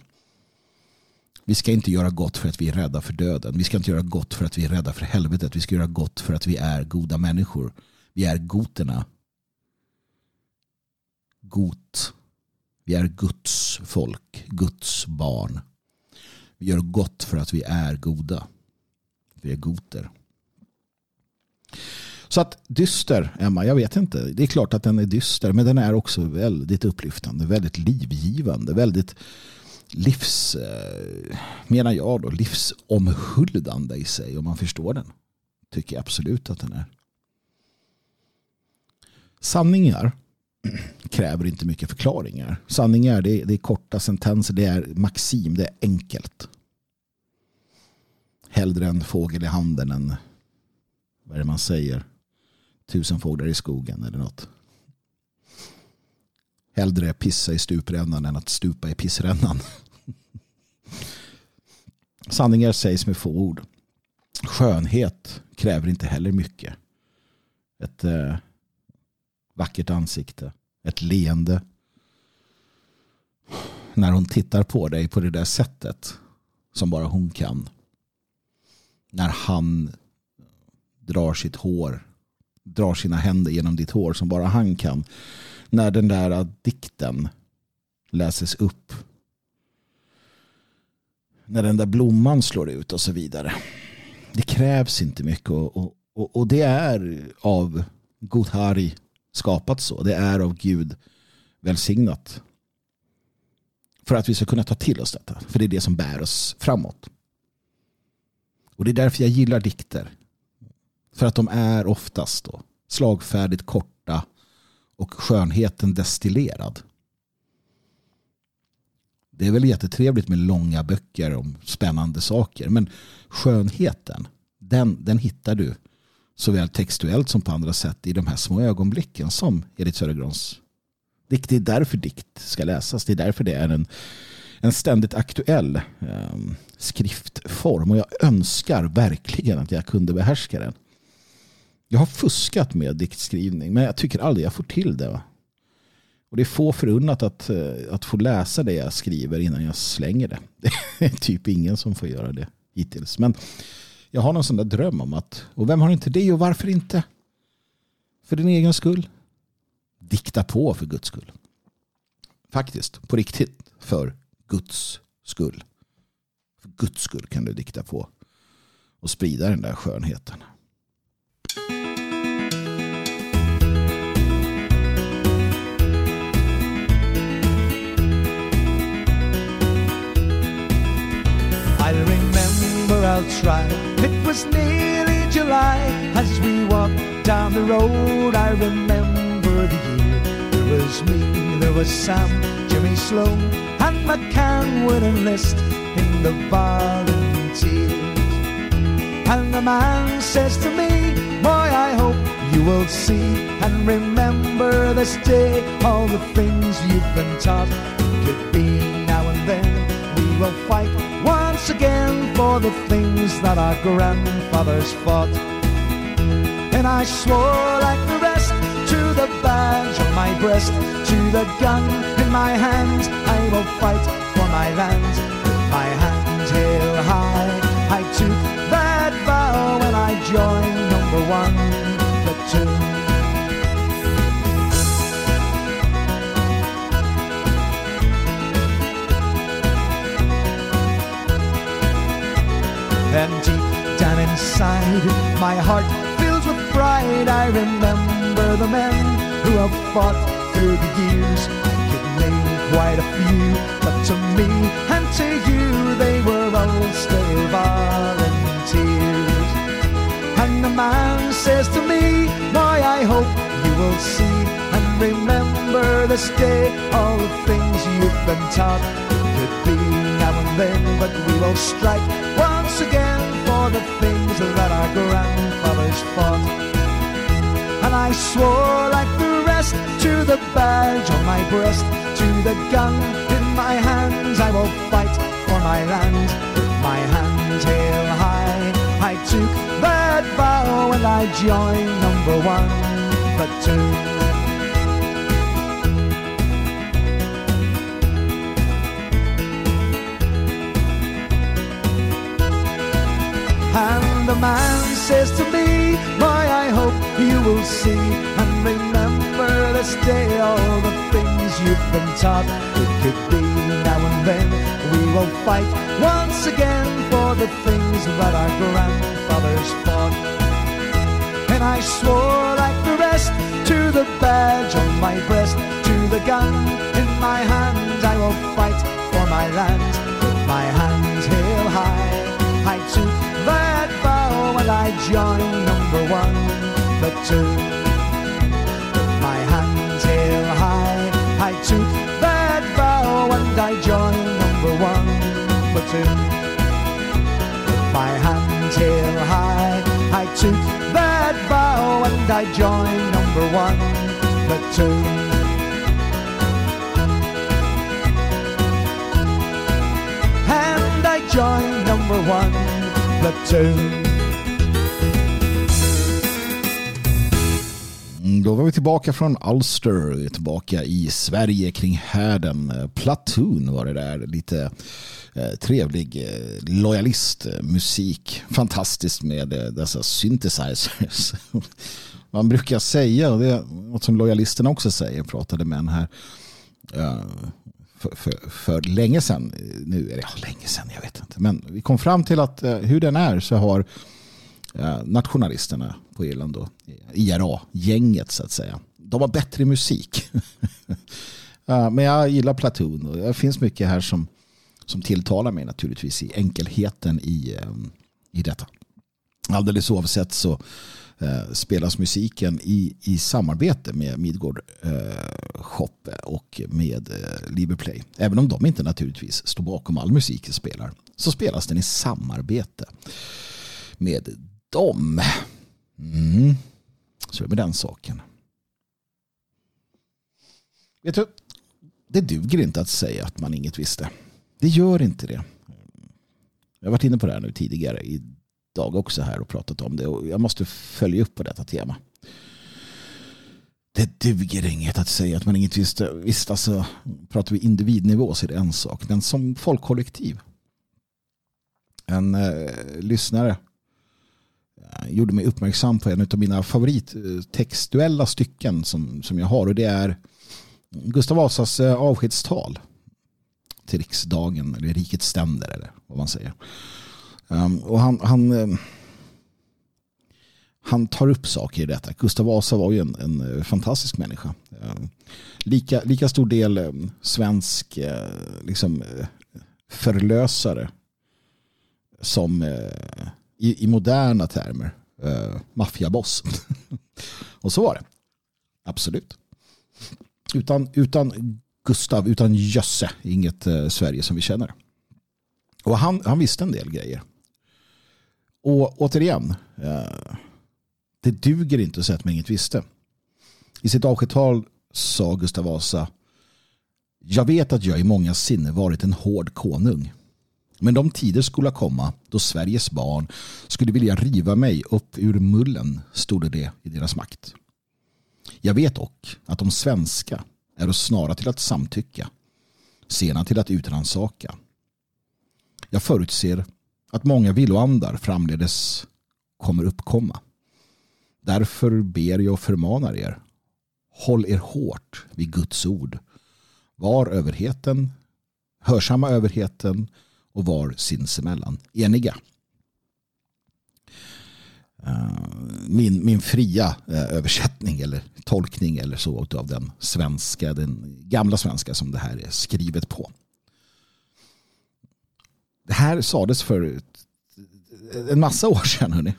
Vi ska inte göra gott för att vi är rädda för döden. Vi ska inte göra gott för att vi är rädda för helvetet. Vi ska göra gott för att vi är goda människor. Vi är goterna. Got. Vi är Guds folk. Guds barn. Vi gör gott för att vi är goda. Vi är goter. Så att dyster, Emma, jag vet inte. Det är klart att den är dyster, men den är också väldigt upplyftande, väldigt livgivande, väldigt livs, eh, menar jag då, livsomhuldande i sig om man förstår den. Tycker jag absolut att den är. Sanningar kräver inte mycket förklaringar. Sanningar det är, det är korta sentenser, det är maxim, det är enkelt. Hellre en fågel i handen än vad är det man säger? Tusen fåglar i skogen eller något. Hellre pissa i stuprännan än att stupa i pissrännan. Sanningar sägs med få ord. Skönhet kräver inte heller mycket. Ett eh, vackert ansikte. Ett leende. När hon tittar på dig på det där sättet som bara hon kan. När han drar sitt hår, drar sina händer genom ditt hår som bara han kan. När den där dikten läses upp. När den där blomman slår ut och så vidare. Det krävs inte mycket och, och, och det är av Gothari skapat så. Det är av Gud välsignat. För att vi ska kunna ta till oss detta. För det är det som bär oss framåt. Och det är därför jag gillar dikter. För att de är oftast då slagfärdigt korta och skönheten destillerad. Det är väl jättetrevligt med långa böcker om spännande saker men skönheten den, den hittar du såväl textuellt som på andra sätt i de här små ögonblicken som Edith Södergrans dikt. Det är därför dikt ska läsas. Det är därför det är en, en ständigt aktuell eh, skriftform och jag önskar verkligen att jag kunde behärska den. Jag har fuskat med diktskrivning men jag tycker aldrig jag får till det. Och det är få förunnat att, eh, att få läsa det jag skriver innan jag slänger det. Det är typ ingen som får göra det hittills. Men jag har någon sån där dröm om att, och vem har inte det och varför inte? För din egen skull. Dikta på för Guds skull. Faktiskt, på riktigt. För Guds skull. För Guds skull kan du dikta på. Och sprida den där skönheten. Remember I'll try. It was nearly July as we walked down the road. I remember the year. There was me, there was Sam, Jimmy Sloan, and McCann would enlist in the volunteers. And the man says to me, Boy, I hope you will see and remember this day all the things you've been taught. Could be now and then we will fight once again for the things that our grandfathers fought. And I swore like the rest to the badge on my breast, to the gun in my hand. I will fight for my land my hand held high. I took that vow when I joined number one platoon. And deep down inside, my heart fills with pride. I remember the men who have fought through the years. I could name quite a few, but to me and to you, they were all still volunteers. And the man says to me, Boy, I hope you will see and remember this day all the things you've been taught. It could be now and then, but we will strike once again for the things that our grandfathers fought. And I swore like the rest to the badge on my breast, to the gun in my hands. I will fight for my land with my hands held high. I took that vow and I joined number one platoon. And the man says to me, Boy, I hope you will see and remember this day all the things you've been taught. It could be now and then we will fight once again for the things that our grandfathers fought. And I swore like the rest to the badge on my breast, to the gun in my hand. I will fight for my land with my hands held high. I took and I join number one platoon. With my hands held high, I took that vow and I joined number one platoon. With my hands held high, I took that vow and I joined number one platoon. And I joined number one platoon. Då var vi tillbaka från Ulster, vi är tillbaka i Sverige kring härden. Platoon var det där, lite eh, trevlig eh, lojalistmusik. Eh, Fantastiskt med dessa synthesizers. Man brukar säga, och det är något som lojalisterna också säger, pratade med en här för, för, för länge sedan. Nu är det ja, länge sedan, jag vet inte. Men vi kom fram till att hur den är så har Eh, nationalisterna på Irland då, IRA-gänget så att säga. De har bättre musik. Men jag gillar Platoon och det finns mycket här som, som tilltalar mig naturligtvis i enkelheten i, eh, i detta. Alldeles oavsett så eh, spelas musiken i, i samarbete med Midgård eh, Shop och med eh, Liberplay. Även om de inte naturligtvis står bakom all musik de spelar så spelas den i samarbete med dem. Mm. Så är det med den saken. Vet du, det duger inte att säga att man inget visste. Det gör inte det. Jag har varit inne på det här nu tidigare idag också här och pratat om det och jag måste följa upp på detta tema. Det duger inget att säga att man inget visste. Visst, alltså, pratar vi individnivå så är det en sak. Men som folkkollektiv. En eh, lyssnare Eh, gjorde mig uppmärksam på en av mina favorittextuella eh, stycken som, som jag har. Och det är Gustav Vasas eh, avskedstal till riksdagen eller rikets ständer eller vad man säger. Ehm, och han, han, han tar upp saker i detta. Gustav Vasa var ju en, en fantastisk människa. Ehm, lika, lika stor del svensk liksom, förlösare som i, i moderna termer uh, maffiaboss. och så var det. Absolut. Utan, utan Gustav, utan Jösse, inget eh, Sverige som vi känner. Och han, han visste en del grejer. Och återigen, eh, det duger inte att säga att man inget visste. I sitt avskedstal sa Gustav Vasa Jag vet att jag i många sinne varit en hård konung. Men de tider skulle komma då Sveriges barn skulle vilja riva mig upp ur mullen, stod det i deras makt. Jag vet dock att de svenska är snara till att samtycka, sena till att utransaka. Jag förutser att många villoandar framledes kommer uppkomma. Därför ber jag och förmanar er, håll er hårt vid Guds ord. Var överheten, hörsamma överheten och var sinsemellan eniga. Eh, min, min fria eh, översättning eller tolkning eller så av den svenska, den gamla svenska som det här är skrivet på. Det här sades för en massa år sedan. Hörrni.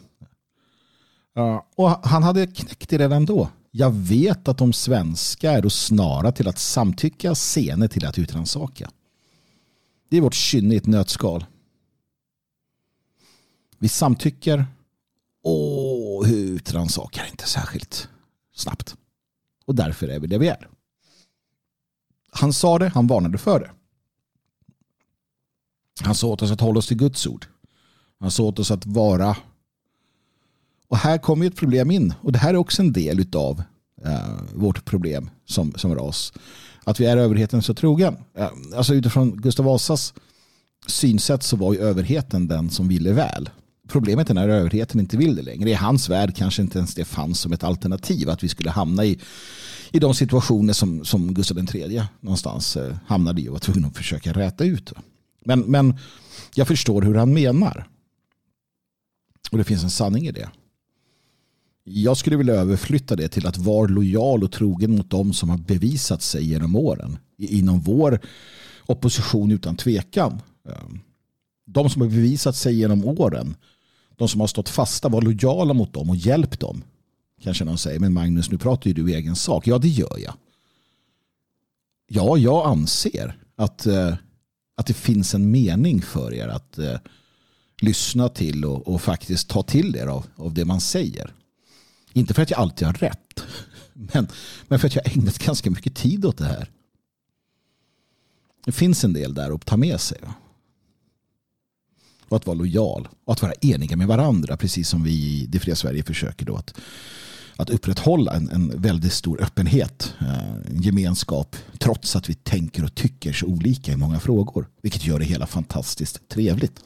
Eh, och han hade knäckt det redan då. Jag vet att de svenska är snara till att samtycka, sene till att utransaka. Det är vårt kynne i ett nötskal. Vi samtycker och utrannsakar inte särskilt snabbt. Och därför är vi det vi är. Han sa det, han varnade för det. Han sa åt oss att hålla oss till Guds ord. Han sa åt oss att vara och här kommer ett problem in. Och det här är också en del av eh, vårt problem som, som ras. Att vi är överheten så trogen. Eh, alltså utifrån Gustav Vasas synsätt så var ju överheten den som ville väl. Problemet är när överheten inte vill det längre. I hans värld kanske inte ens det fanns som ett alternativ. Att vi skulle hamna i, i de situationer som, som Gustav III någonstans eh, hamnade i och var tvungen att försöka räta ut. Men, men jag förstår hur han menar. Och det finns en sanning i det. Jag skulle vilja överflytta det till att vara lojal och trogen mot dem som har bevisat sig genom åren. Inom vår opposition utan tvekan. Ehm, de som har bevisat sig genom åren. De som har stått fasta, var lojala mot dem och hjälp dem. Kanske någon säger, men Magnus nu pratar ju du i egen sak. Ja, det gör jag. Ja, jag anser att, eh, att det finns en mening för er att eh, lyssna till och, och faktiskt ta till er av, av det man säger. Inte för att jag alltid har rätt. Men, men för att jag har ägnat ganska mycket tid åt det här. Det finns en del där att ta med sig. Och att vara lojal. Och att vara eniga med varandra. Precis som vi i Det fria Sverige försöker då att, att upprätthålla en, en väldigt stor öppenhet. Eh, en gemenskap. Trots att vi tänker och tycker så olika i många frågor. Vilket gör det hela fantastiskt trevligt.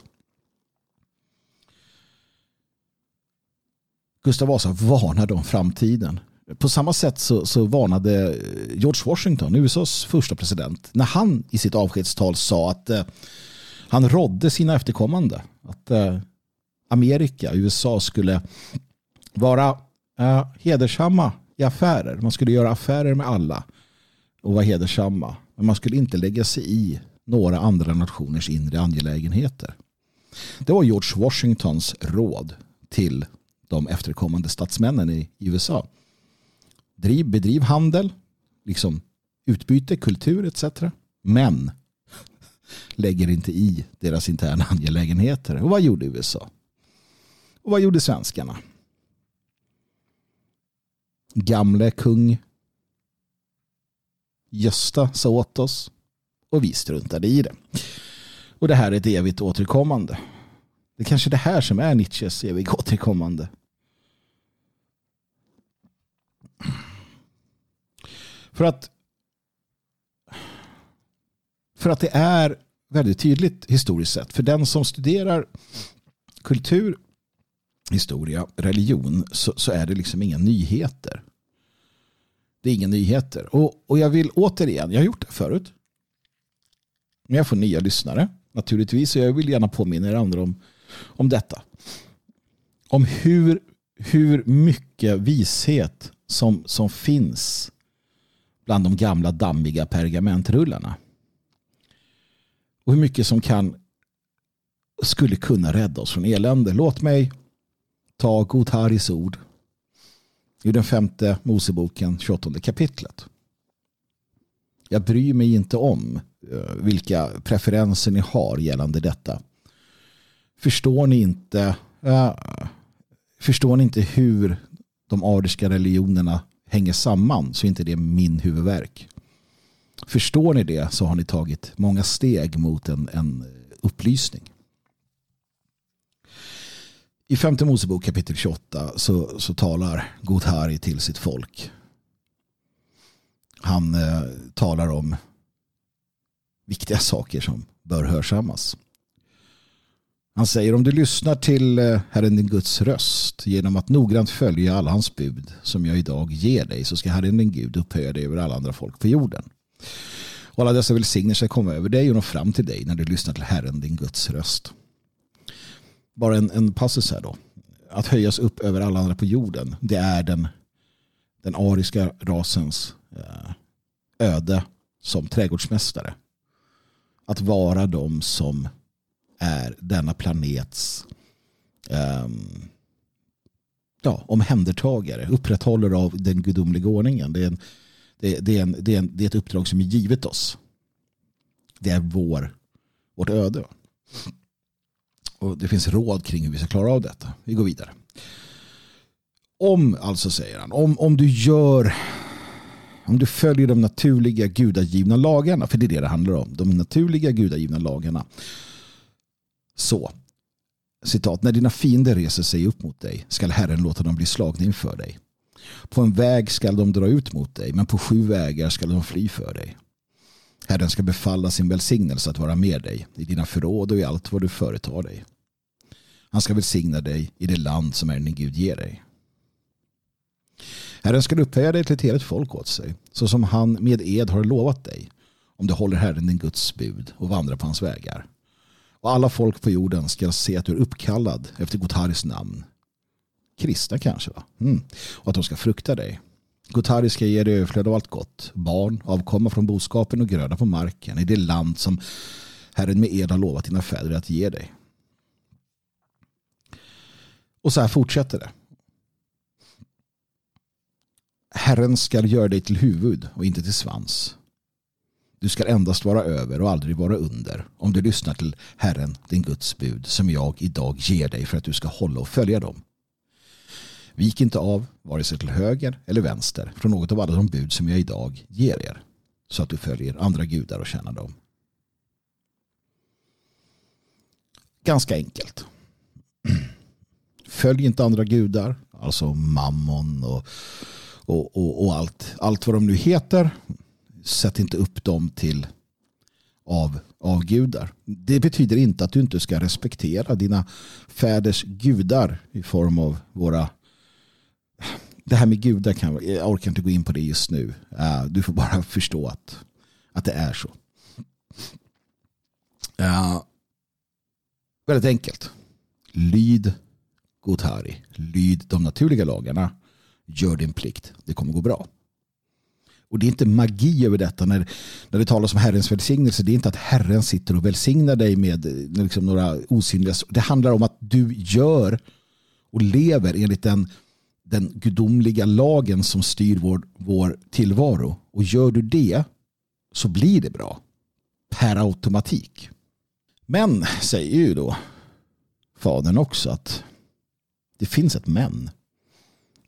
Gustav Vasa varnade om framtiden. På samma sätt så, så varnade George Washington, USAs första president, när han i sitt avskedstal sa att eh, han rådde sina efterkommande att eh, Amerika, USA skulle vara eh, hedersamma i affärer. Man skulle göra affärer med alla och vara hedersamma. Men man skulle inte lägga sig i några andra nationers inre angelägenheter. Det var George Washingtons råd till de efterkommande statsmännen i USA. Driv, bedriv handel, liksom utbyte, kultur etc. Men lägger inte i deras interna angelägenheter. Och vad gjorde USA? Och vad gjorde svenskarna? Gamle kung Gösta sa åt oss och vi struntade i det. Och det här är ett evigt återkommande. Det är kanske det här som är Nietzsches evigt återkommande. För att för att det är väldigt tydligt historiskt sett. För den som studerar kultur, historia, religion så, så är det liksom inga nyheter. Det är inga nyheter. Och, och jag vill återigen, jag har gjort det förut. Men jag får nya lyssnare naturligtvis. Och jag vill gärna påminna er andra om, om detta. Om hur, hur mycket vishet som, som finns bland de gamla dammiga pergamentrullarna. Och hur mycket som kan skulle kunna rädda oss från elände. Låt mig ta Godharis ord i den femte Moseboken, 28 kapitlet. Jag bryr mig inte om eh, vilka preferenser ni har gällande detta. Förstår ni inte, äh, förstår ni inte hur de ariska religionerna hänger samman så är inte det min huvudverk. Förstår ni det så har ni tagit många steg mot en, en upplysning. I femte Mosebok kapitel 28 så, så talar Godhari till sitt folk. Han eh, talar om viktiga saker som bör hörsammas. Han säger om du lyssnar till eh, Herren din Guds röst genom att noggrant följa alla hans bud som jag idag ger dig så ska Herren din Gud upphöja dig över alla andra folk på jorden. Och alla dessa välsignelser kommer över dig och nå fram till dig när du lyssnar till Herren din Guds röst. Bara en, en passus här då. att höjas upp över alla andra på jorden. Det är den, den ariska rasens eh, öde som trädgårdsmästare. Att vara de som är denna planets um, ja, omhändertagare, upprätthållare av den gudomliga ordningen. Det är, en, det, det, är en, det, är en, det är ett uppdrag som är givet oss. Det är vår, vårt öde. Och det finns råd kring hur vi ska klara av detta. Vi går vidare. Om, alltså säger han, om, om du gör om du följer de naturliga gudagivna lagarna, för det är det det handlar om, de naturliga gudagivna lagarna. Så, citat, när dina fiender reser sig upp mot dig skall Herren låta dem bli slagna inför dig. På en väg skall de dra ut mot dig, men på sju vägar skall de fly för dig. Herren ska befalla sin välsignelse att vara med dig i dina förråd och i allt vad du företar dig. Han ska välsigna dig i det land som Herren din Gud ger dig. Herren ska upphöja dig till ett heligt folk åt sig, så som han med ed har lovat dig, om du håller Herren din Guds bud och vandrar på hans vägar. Och alla folk på jorden ska se att du är uppkallad efter Gotaris namn. Kristna kanske va? Mm. Och att de ska frukta dig. Gotari ska ge dig överflöd av allt gott. Barn, avkomma från boskapen och gröda på marken i det land som Herren med ed har lovat dina fäder att ge dig. Och så här fortsätter det. Herren ska göra dig till huvud och inte till svans. Du ska endast vara över och aldrig vara under om du lyssnar till Herren, din Guds bud, som jag idag ger dig för att du ska hålla och följa dem. Vik inte av, vare sig till höger eller vänster, från något av alla de bud som jag idag ger er, så att du följer andra gudar och tjänar dem. Ganska enkelt. Följ inte andra gudar, alltså mammon och, och, och, och allt, allt vad de nu heter sätt inte upp dem till av, av gudar. Det betyder inte att du inte ska respektera dina fäders gudar i form av våra det här med gudar kan jag orkar inte gå in på det just nu. Eh, du får bara förstå att, att det är så. Uh, väldigt enkelt. Lyd Gotari. Lyd de naturliga lagarna. Gör din plikt. Det kommer gå bra. Och det är inte magi över detta när, när det talas om Herrens välsignelse. Det är inte att Herren sitter och välsignar dig med eh, liksom några osynliga... Det handlar om att du gör och lever enligt den, den gudomliga lagen som styr vår, vår tillvaro. Och gör du det så blir det bra. Per automatik. Men säger ju då fadern också att det finns ett men.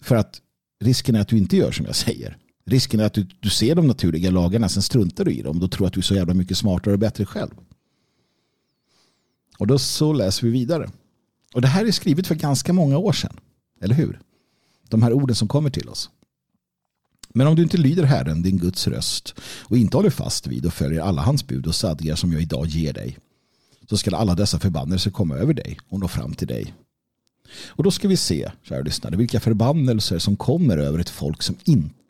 För att risken är att du inte gör som jag säger. Risken är att du, du ser de naturliga lagarna, sen struntar du i dem. Då tror att du är så jävla mycket smartare och bättre själv. Och då så läser vi vidare. Och det här är skrivet för ganska många år sedan. Eller hur? De här orden som kommer till oss. Men om du inte lyder Herren, din Guds röst, och inte håller fast vid och följer alla hans bud och stadgar som jag idag ger dig, så ska alla dessa förbannelser komma över dig och nå fram till dig. Och då ska vi se, kära lyssnare, vilka förbannelser som kommer över ett folk som inte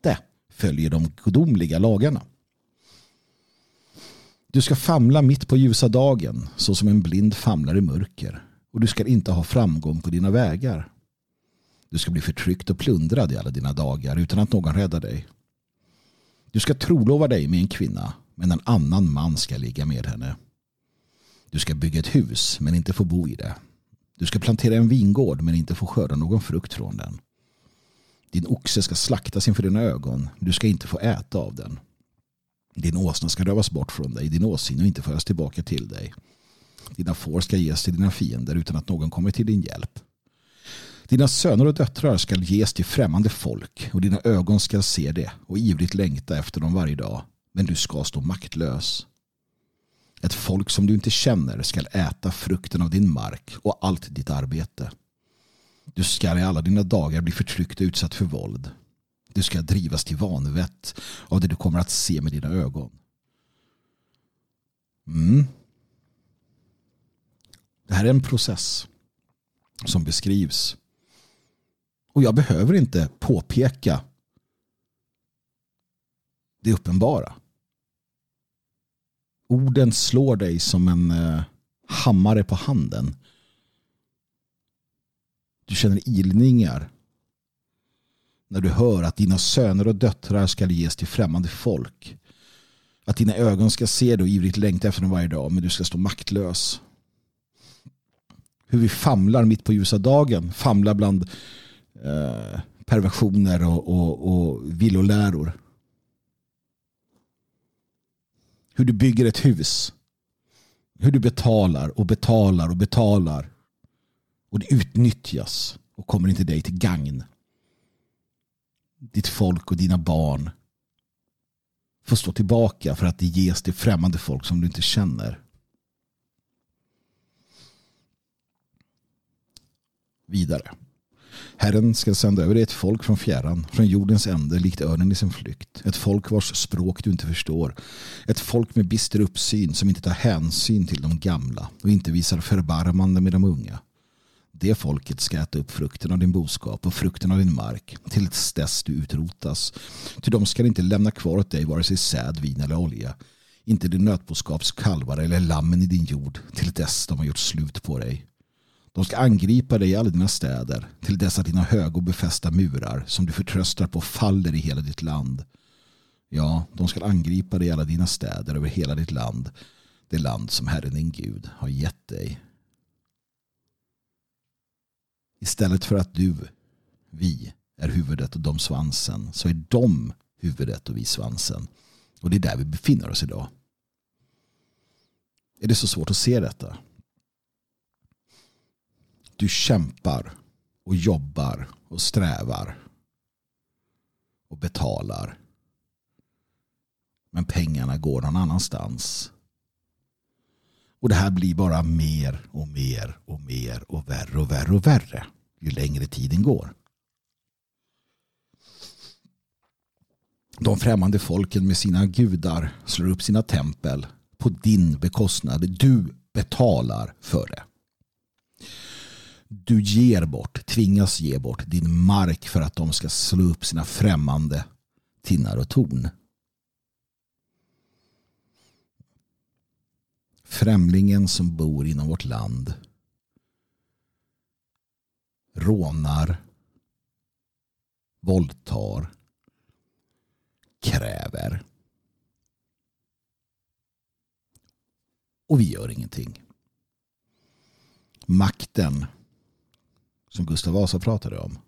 följer de gudomliga lagarna. Du ska famla mitt på ljusa dagen så som en blind famlar i mörker och du ska inte ha framgång på dina vägar. Du ska bli förtryckt och plundrad i alla dina dagar utan att någon räddar dig. Du ska trolova dig med en kvinna men en annan man ska ligga med henne. Du ska bygga ett hus men inte få bo i det. Du ska plantera en vingård men inte få skörda någon frukt från den. Din oxe ska slaktas inför dina ögon. Du ska inte få äta av den. Din åsna ska rövas bort från dig. Din åsyn och inte föras tillbaka till dig. Dina får ska ges till dina fiender utan att någon kommer till din hjälp. Dina söner och döttrar ska ges till främmande folk och dina ögon ska se det och ivrigt längta efter dem varje dag. Men du ska stå maktlös. Ett folk som du inte känner ska äta frukten av din mark och allt ditt arbete. Du ska i alla dina dagar bli förtryckt och utsatt för våld. Du ska drivas till vanvett av det du kommer att se med dina ögon. Mm. Det här är en process som beskrivs. Och jag behöver inte påpeka det uppenbara. Orden slår dig som en eh, hammare på handen du känner ilningar när du hör att dina söner och döttrar ska ges till främmande folk. Att dina ögon ska se dig och ivrigt längta efter dem varje dag, men du ska stå maktlös. Hur vi famlar mitt på ljusa dagen, famlar bland eh, perversioner och, och, och villoläror. Hur du bygger ett hus. Hur du betalar och betalar och betalar. Och det utnyttjas och kommer inte dig till gagn. Ditt folk och dina barn får stå tillbaka för att det ges till främmande folk som du inte känner. Vidare. Herren ska sända över dig ett folk från fjärran, från jordens ände, likt örnen i sin flykt. Ett folk vars språk du inte förstår. Ett folk med bister uppsyn som inte tar hänsyn till de gamla och inte visar förbarmande med de unga. Det folket ska äta upp frukten av din boskap och frukten av din mark till dess du utrotas. Ty de ska inte lämna kvar åt dig vare sig säd, vin eller olja. Inte din nötboskaps kalvar eller lammen i din jord till dess de har gjort slut på dig. De ska angripa dig i alla dina städer till dess att dina höga och befästa murar som du förtröstar på faller i hela ditt land. Ja, de ska angripa dig i alla dina städer över hela ditt land. Det land som Herren din Gud har gett dig. Istället för att du, vi, är huvudet och de svansen så är de huvudet och vi svansen. Och det är där vi befinner oss idag. Är det så svårt att se detta? Du kämpar och jobbar och strävar och betalar. Men pengarna går någon annanstans. Och det här blir bara mer och mer och mer och värre och värre och värre ju längre tiden går. De främmande folken med sina gudar slår upp sina tempel på din bekostnad. Du betalar för det. Du ger bort, tvingas ge bort din mark för att de ska slå upp sina främmande tinnar och torn. Främlingen som bor inom vårt land rånar, våldtar, kräver. Och vi gör ingenting. Makten som Gustav Vasa pratade om.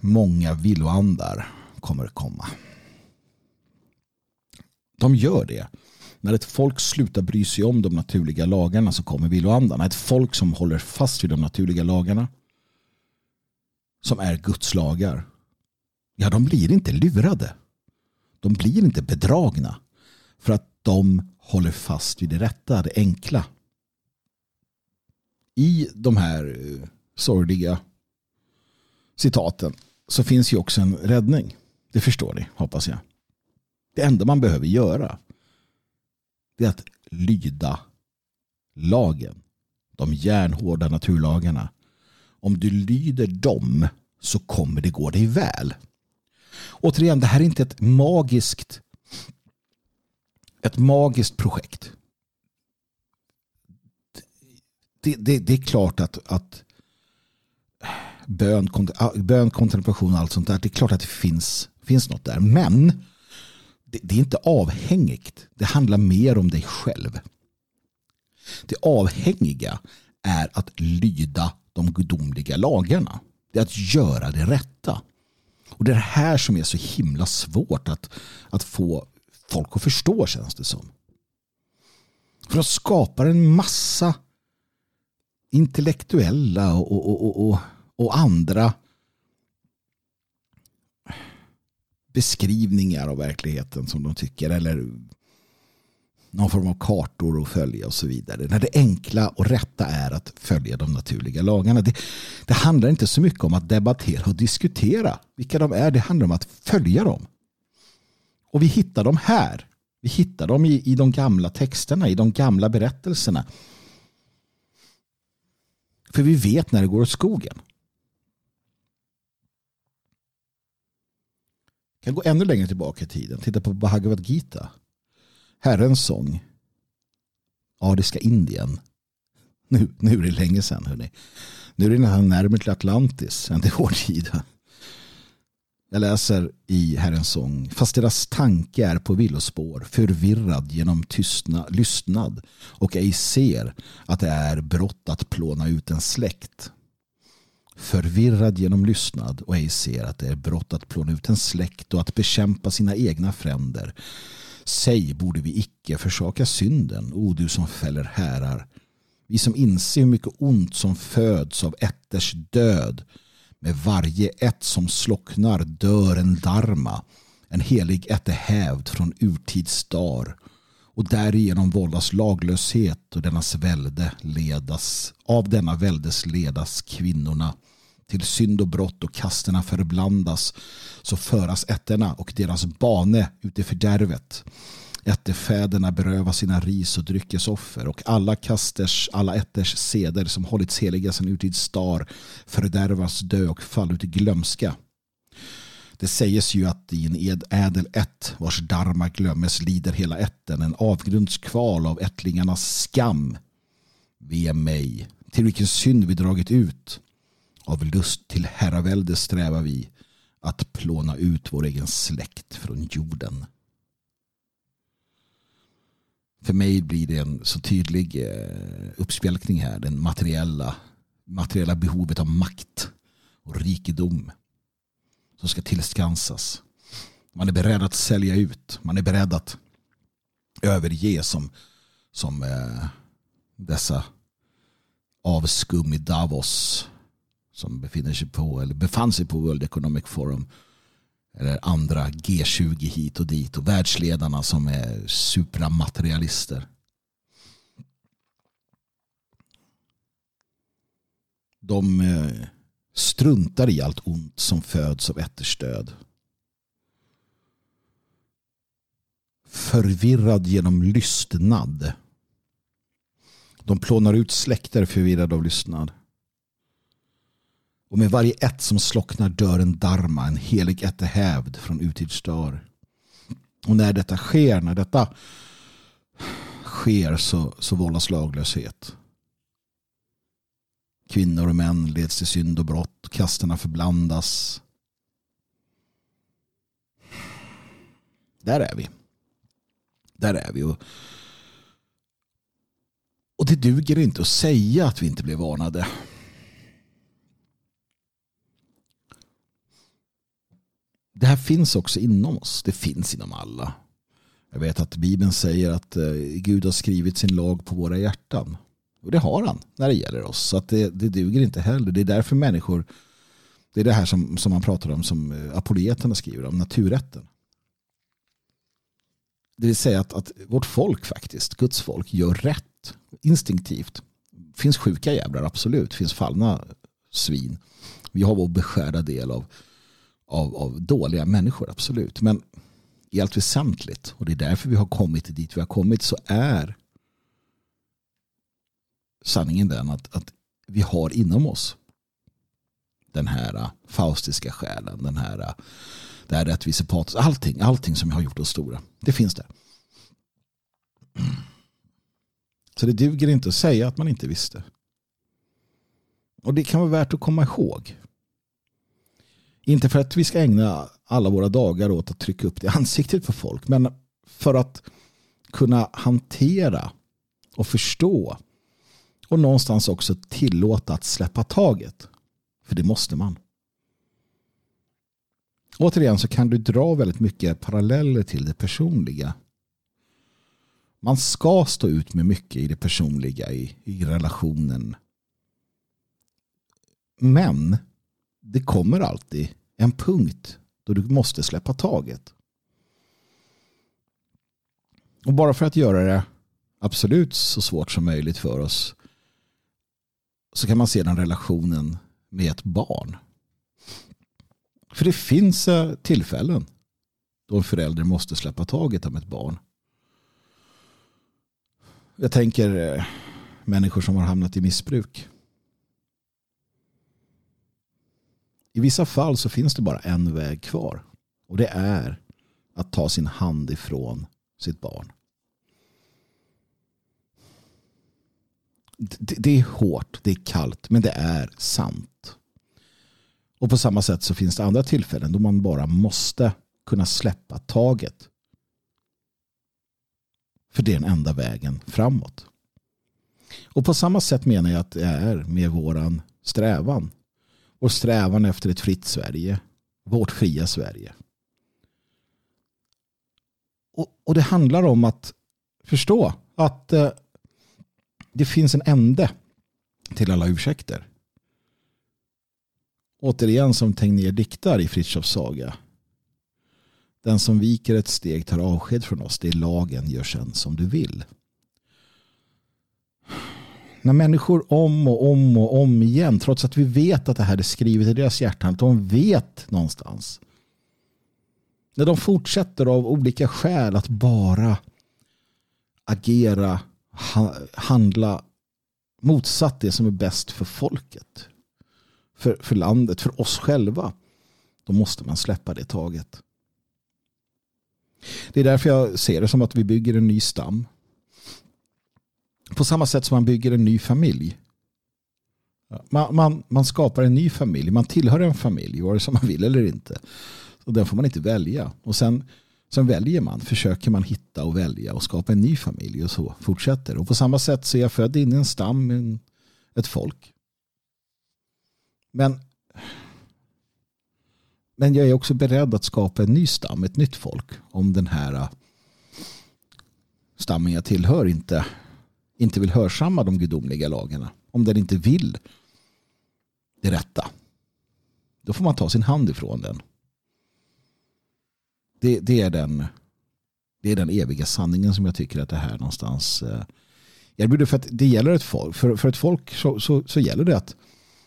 Många villoandar kommer komma. De gör det. När ett folk slutar bry sig om de naturliga lagarna så kommer villoandarna. Ett folk som håller fast vid de naturliga lagarna som är Guds lagar. Ja, de blir inte lurade. De blir inte bedragna. För att de håller fast vid det rätta, det enkla. I de här eh, sorgliga citaten så finns ju också en räddning. Det förstår ni, hoppas jag. Det enda man behöver göra det är att lyda lagen. De järnhårda naturlagarna. Om du lyder dem så kommer det gå dig väl. Återigen, det här är inte ett magiskt ett magiskt projekt. Det, det, det är klart att, att bön, bön, kontemplation och allt sånt där, det är klart att det finns, finns något där. Men det, det är inte avhängigt. Det handlar mer om dig själv. Det avhängiga är att lyda de gudomliga lagarna. Det är att göra det rätta. Och det är det här som är så himla svårt att, att få folk att förstå känns det som. För de skapar en massa intellektuella och, och, och, och, andra beskrivningar av verkligheten som de tycker eller någon form av kartor att följa och så vidare. När det enkla och rätta är att följa de naturliga lagarna. Det, det handlar inte så mycket om att debattera och diskutera vilka de är. Det handlar om att följa dem. Och vi hittar dem här. Vi hittar dem i, i de gamla texterna, i de gamla berättelserna. För vi vet när det går åt skogen. Kan gå ännu längre tillbaka i tiden. Titta på Bhagavad Gita. Herrens sång. Ariska Indien. Nu, nu är det länge sedan. Hörrni. Nu är det nästan närmare till Atlantis än till vår tid. Jag läser i Herrens sång. Fast deras tanke är på villospår, förvirrad genom tystna, lystnad och ej ser att det är brott att plåna ut en släkt. Förvirrad genom lystnad och ej ser att det är brott att plåna ut en släkt och att bekämpa sina egna fränder. Säg borde vi icke försaka synden, o du som fäller härar. Vi som inser hur mycket ont som föds av ätters död med varje ett som slocknar dör en dharma, en helig ätte hävd från urtids dar. Och därigenom vållas laglöshet och dennas välde ledas, av denna väldes ledas kvinnorna. Till synd och brott och kasterna förblandas så föras ätterna och deras bane ut i fördärvet. Ättefäderna beröva sina ris och dryckesoffer och alla kasters, alla ätters seder som hållits heliga sedan urtids star fördärvas dö och fall ut i glömska. Det sägs ju att i en ed, ädel ett vars darma glömmes lider hela ätten en avgrundskval av ättlingarnas skam. Ve mig, till vilken synd vi dragit ut. Av lust till herravälde strävar vi att plåna ut vår egen släkt från jorden. För mig blir det en så tydlig eh, uppspjälkning här. Den materiella, materiella behovet av makt och rikedom som ska tillskansas. Man är beredd att sälja ut. Man är beredd att överge som, som eh, dessa avskum i Davos som befinner sig på eller befann sig på World Economic Forum eller andra G20 hit och dit och världsledarna som är supramaterialister. De eh, struntar i allt ont som föds av ätterstöd. Förvirrad genom lystnad. De plånar ut släkter förvirrade av lystnad. Och med varje ett som slocknar dör en dharma, en helig ättehävd från urtidsdar. Och när detta sker, när detta sker så, så vållas laglöshet. Kvinnor och män leds till synd och brott, kasterna förblandas. Där är vi. Där är vi. Och, och det duger inte att säga att vi inte blev varnade. det här finns också inom oss. Det finns inom alla. Jag vet att Bibeln säger att eh, Gud har skrivit sin lag på våra hjärtan. Och det har han när det gäller oss. Så att det, det duger inte heller. Det är därför människor, det är det här som, som man pratar om som eh, apoleterna skriver om, naturrätten. Det vill säga att, att vårt folk faktiskt, Guds folk, gör rätt instinktivt. Det finns sjuka jävlar, absolut. Det finns fallna svin. Vi har vår beskärda del av av, av dåliga människor, absolut. Men i allt väsentligt, och det är därför vi har kommit dit vi har kommit, så är sanningen den att, att vi har inom oss den här äh, faustiska själen, den här, äh, det här rättvisepatos, allting, allting som har gjort oss stora. Det finns där. Så det duger inte att säga att man inte visste. Och det kan vara värt att komma ihåg. Inte för att vi ska ägna alla våra dagar åt att trycka upp det i ansiktet på folk. Men för att kunna hantera och förstå. Och någonstans också tillåta att släppa taget. För det måste man. Återigen så kan du dra väldigt mycket paralleller till det personliga. Man ska stå ut med mycket i det personliga, i, i relationen. Men det kommer alltid en punkt då du måste släppa taget. Och bara för att göra det absolut så svårt som möjligt för oss så kan man se den relationen med ett barn. För det finns eh, tillfällen då en förälder måste släppa taget om ett barn. Jag tänker eh, människor som har hamnat i missbruk. I vissa fall så finns det bara en väg kvar. Och det är att ta sin hand ifrån sitt barn. Det, det är hårt, det är kallt, men det är sant. Och på samma sätt så finns det andra tillfällen då man bara måste kunna släppa taget. För det är den enda vägen framåt. Och på samma sätt menar jag att det är med våran strävan. Vår strävan efter ett fritt Sverige. Vårt fria Sverige. Och, och det handlar om att förstå att eh, det finns en ände till alla ursäkter. Återigen som Tegnér diktar i Fritjofs saga. Den som viker ett steg tar avsked från oss. Det är lagen, gör sen som du vill. När människor om och om och om igen, trots att vi vet att det här är skrivet i deras hjärtan, att de vet någonstans. När de fortsätter av olika skäl att bara agera, handla motsatt det som är bäst för folket. För, för landet, för oss själva. Då måste man släppa det taget. Det är därför jag ser det som att vi bygger en ny stam. På samma sätt som man bygger en ny familj. Man, man, man skapar en ny familj. Man tillhör en familj, vare sig man vill eller inte. Och den får man inte välja. Och sen, sen väljer man, försöker man hitta och välja och skapa en ny familj och så fortsätter. Och på samma sätt så är jag född in i en stam, en, ett folk. Men, men jag är också beredd att skapa en ny stam, ett nytt folk. Om den här äh, stammen jag tillhör inte, inte vill hörsamma de gudomliga lagarna. Om den inte vill det rätta. Då får man ta sin hand ifrån den. Det, det, är, den, det är den eviga sanningen som jag tycker att det här någonstans eh, erbjuder. För att det gäller ett folk. För, för ett folk så, så, så gäller det att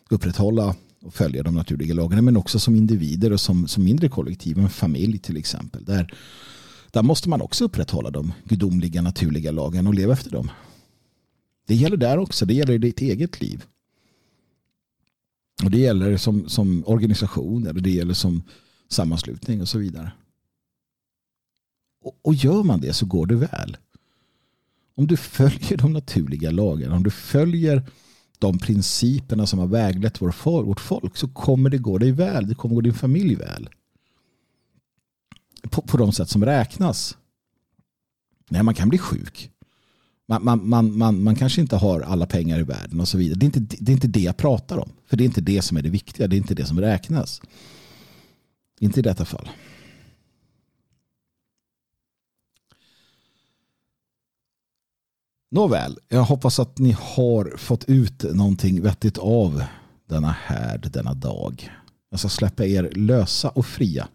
upprätthålla och följa de naturliga lagarna men också som individer och som, som mindre kollektiv, en familj till exempel. Där, där måste man också upprätthålla de gudomliga naturliga lagarna och leva efter dem. Det gäller där också, det gäller i ditt eget liv. Och det gäller som, som organisation eller det gäller som sammanslutning och så vidare. Och, och gör man det så går det väl. Om du följer de naturliga lagarna, om du följer de principerna som har väglett vår, vårt folk så kommer det gå dig väl. Det kommer gå din familj väl. På, på de sätt som räknas. Nej, man kan bli sjuk. Man, man, man, man, man kanske inte har alla pengar i världen och så vidare. Det är, inte, det är inte det jag pratar om. För det är inte det som är det viktiga. Det är inte det som räknas. Inte i detta fall. Nåväl, jag hoppas att ni har fått ut någonting vettigt av denna härd, denna dag. Jag ska släppa er lösa och fria.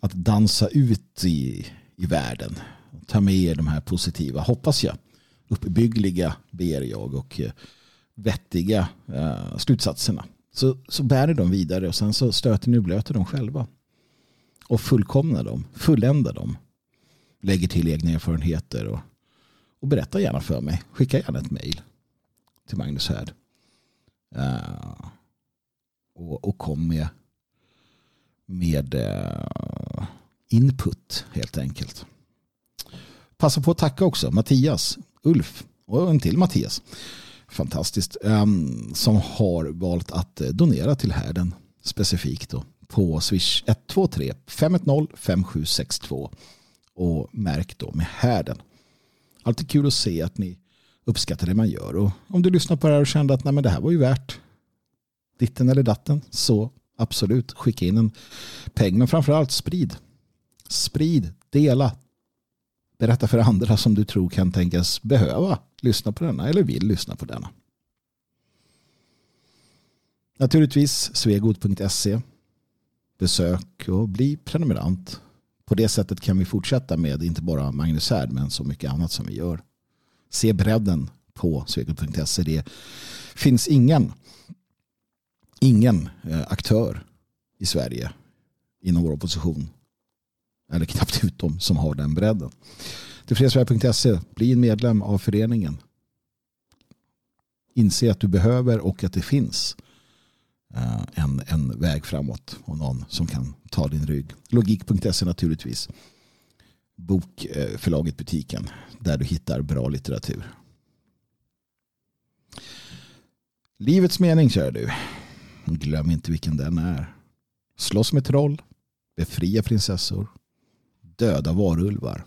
Att dansa ut i, i världen. Ta med er de här positiva, hoppas jag, uppbyggliga ber jag och eh, vettiga eh, slutsatserna. Så, så bär ni dem vidare och sen så stöter ni och blöter dem själva. Och fullkomnar dem, fulländar dem. Lägger till egna erfarenheter och och berätta gärna för mig. Skicka gärna ett mejl till Magnus Härd. Uh, och, och kom med, med uh, input helt enkelt. Passa på att tacka också Mattias, Ulf och en till Mattias. Fantastiskt. Um, som har valt att eh, donera till härden specifikt då, på Swish 123 510 5762 och märk då med härden. Alltid kul att se att ni uppskattar det man gör. Och om du lyssnar på det här och kände att Nej, men det här var ju värt ditten eller datten så absolut skicka in en peng. Men framförallt sprid. Sprid, dela. Berätta för andra som du tror kan tänkas behöva lyssna på denna eller vill lyssna på denna. Naturligtvis svegot.se. Besök och bli prenumerant på det sättet kan vi fortsätta med inte bara Magnus Härd men så mycket annat som vi gör. Se bredden på svegot.se. Det finns ingen, ingen eh, aktör i Sverige inom vår opposition eller knappt utom som har den bredden. Tillfredsvärd.se, bli en medlem av föreningen. Inse att du behöver och att det finns Eh, en, en väg framåt och någon som kan ta din rygg. Logik.se naturligtvis. Bokförlaget Butiken där du hittar bra litteratur. Livets mening, kör du. Glöm inte vilken den är. Slåss med troll, befria prinsessor, döda varulvar.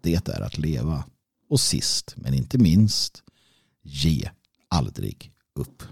Det är att leva. Och sist, men inte minst, ge aldrig upp.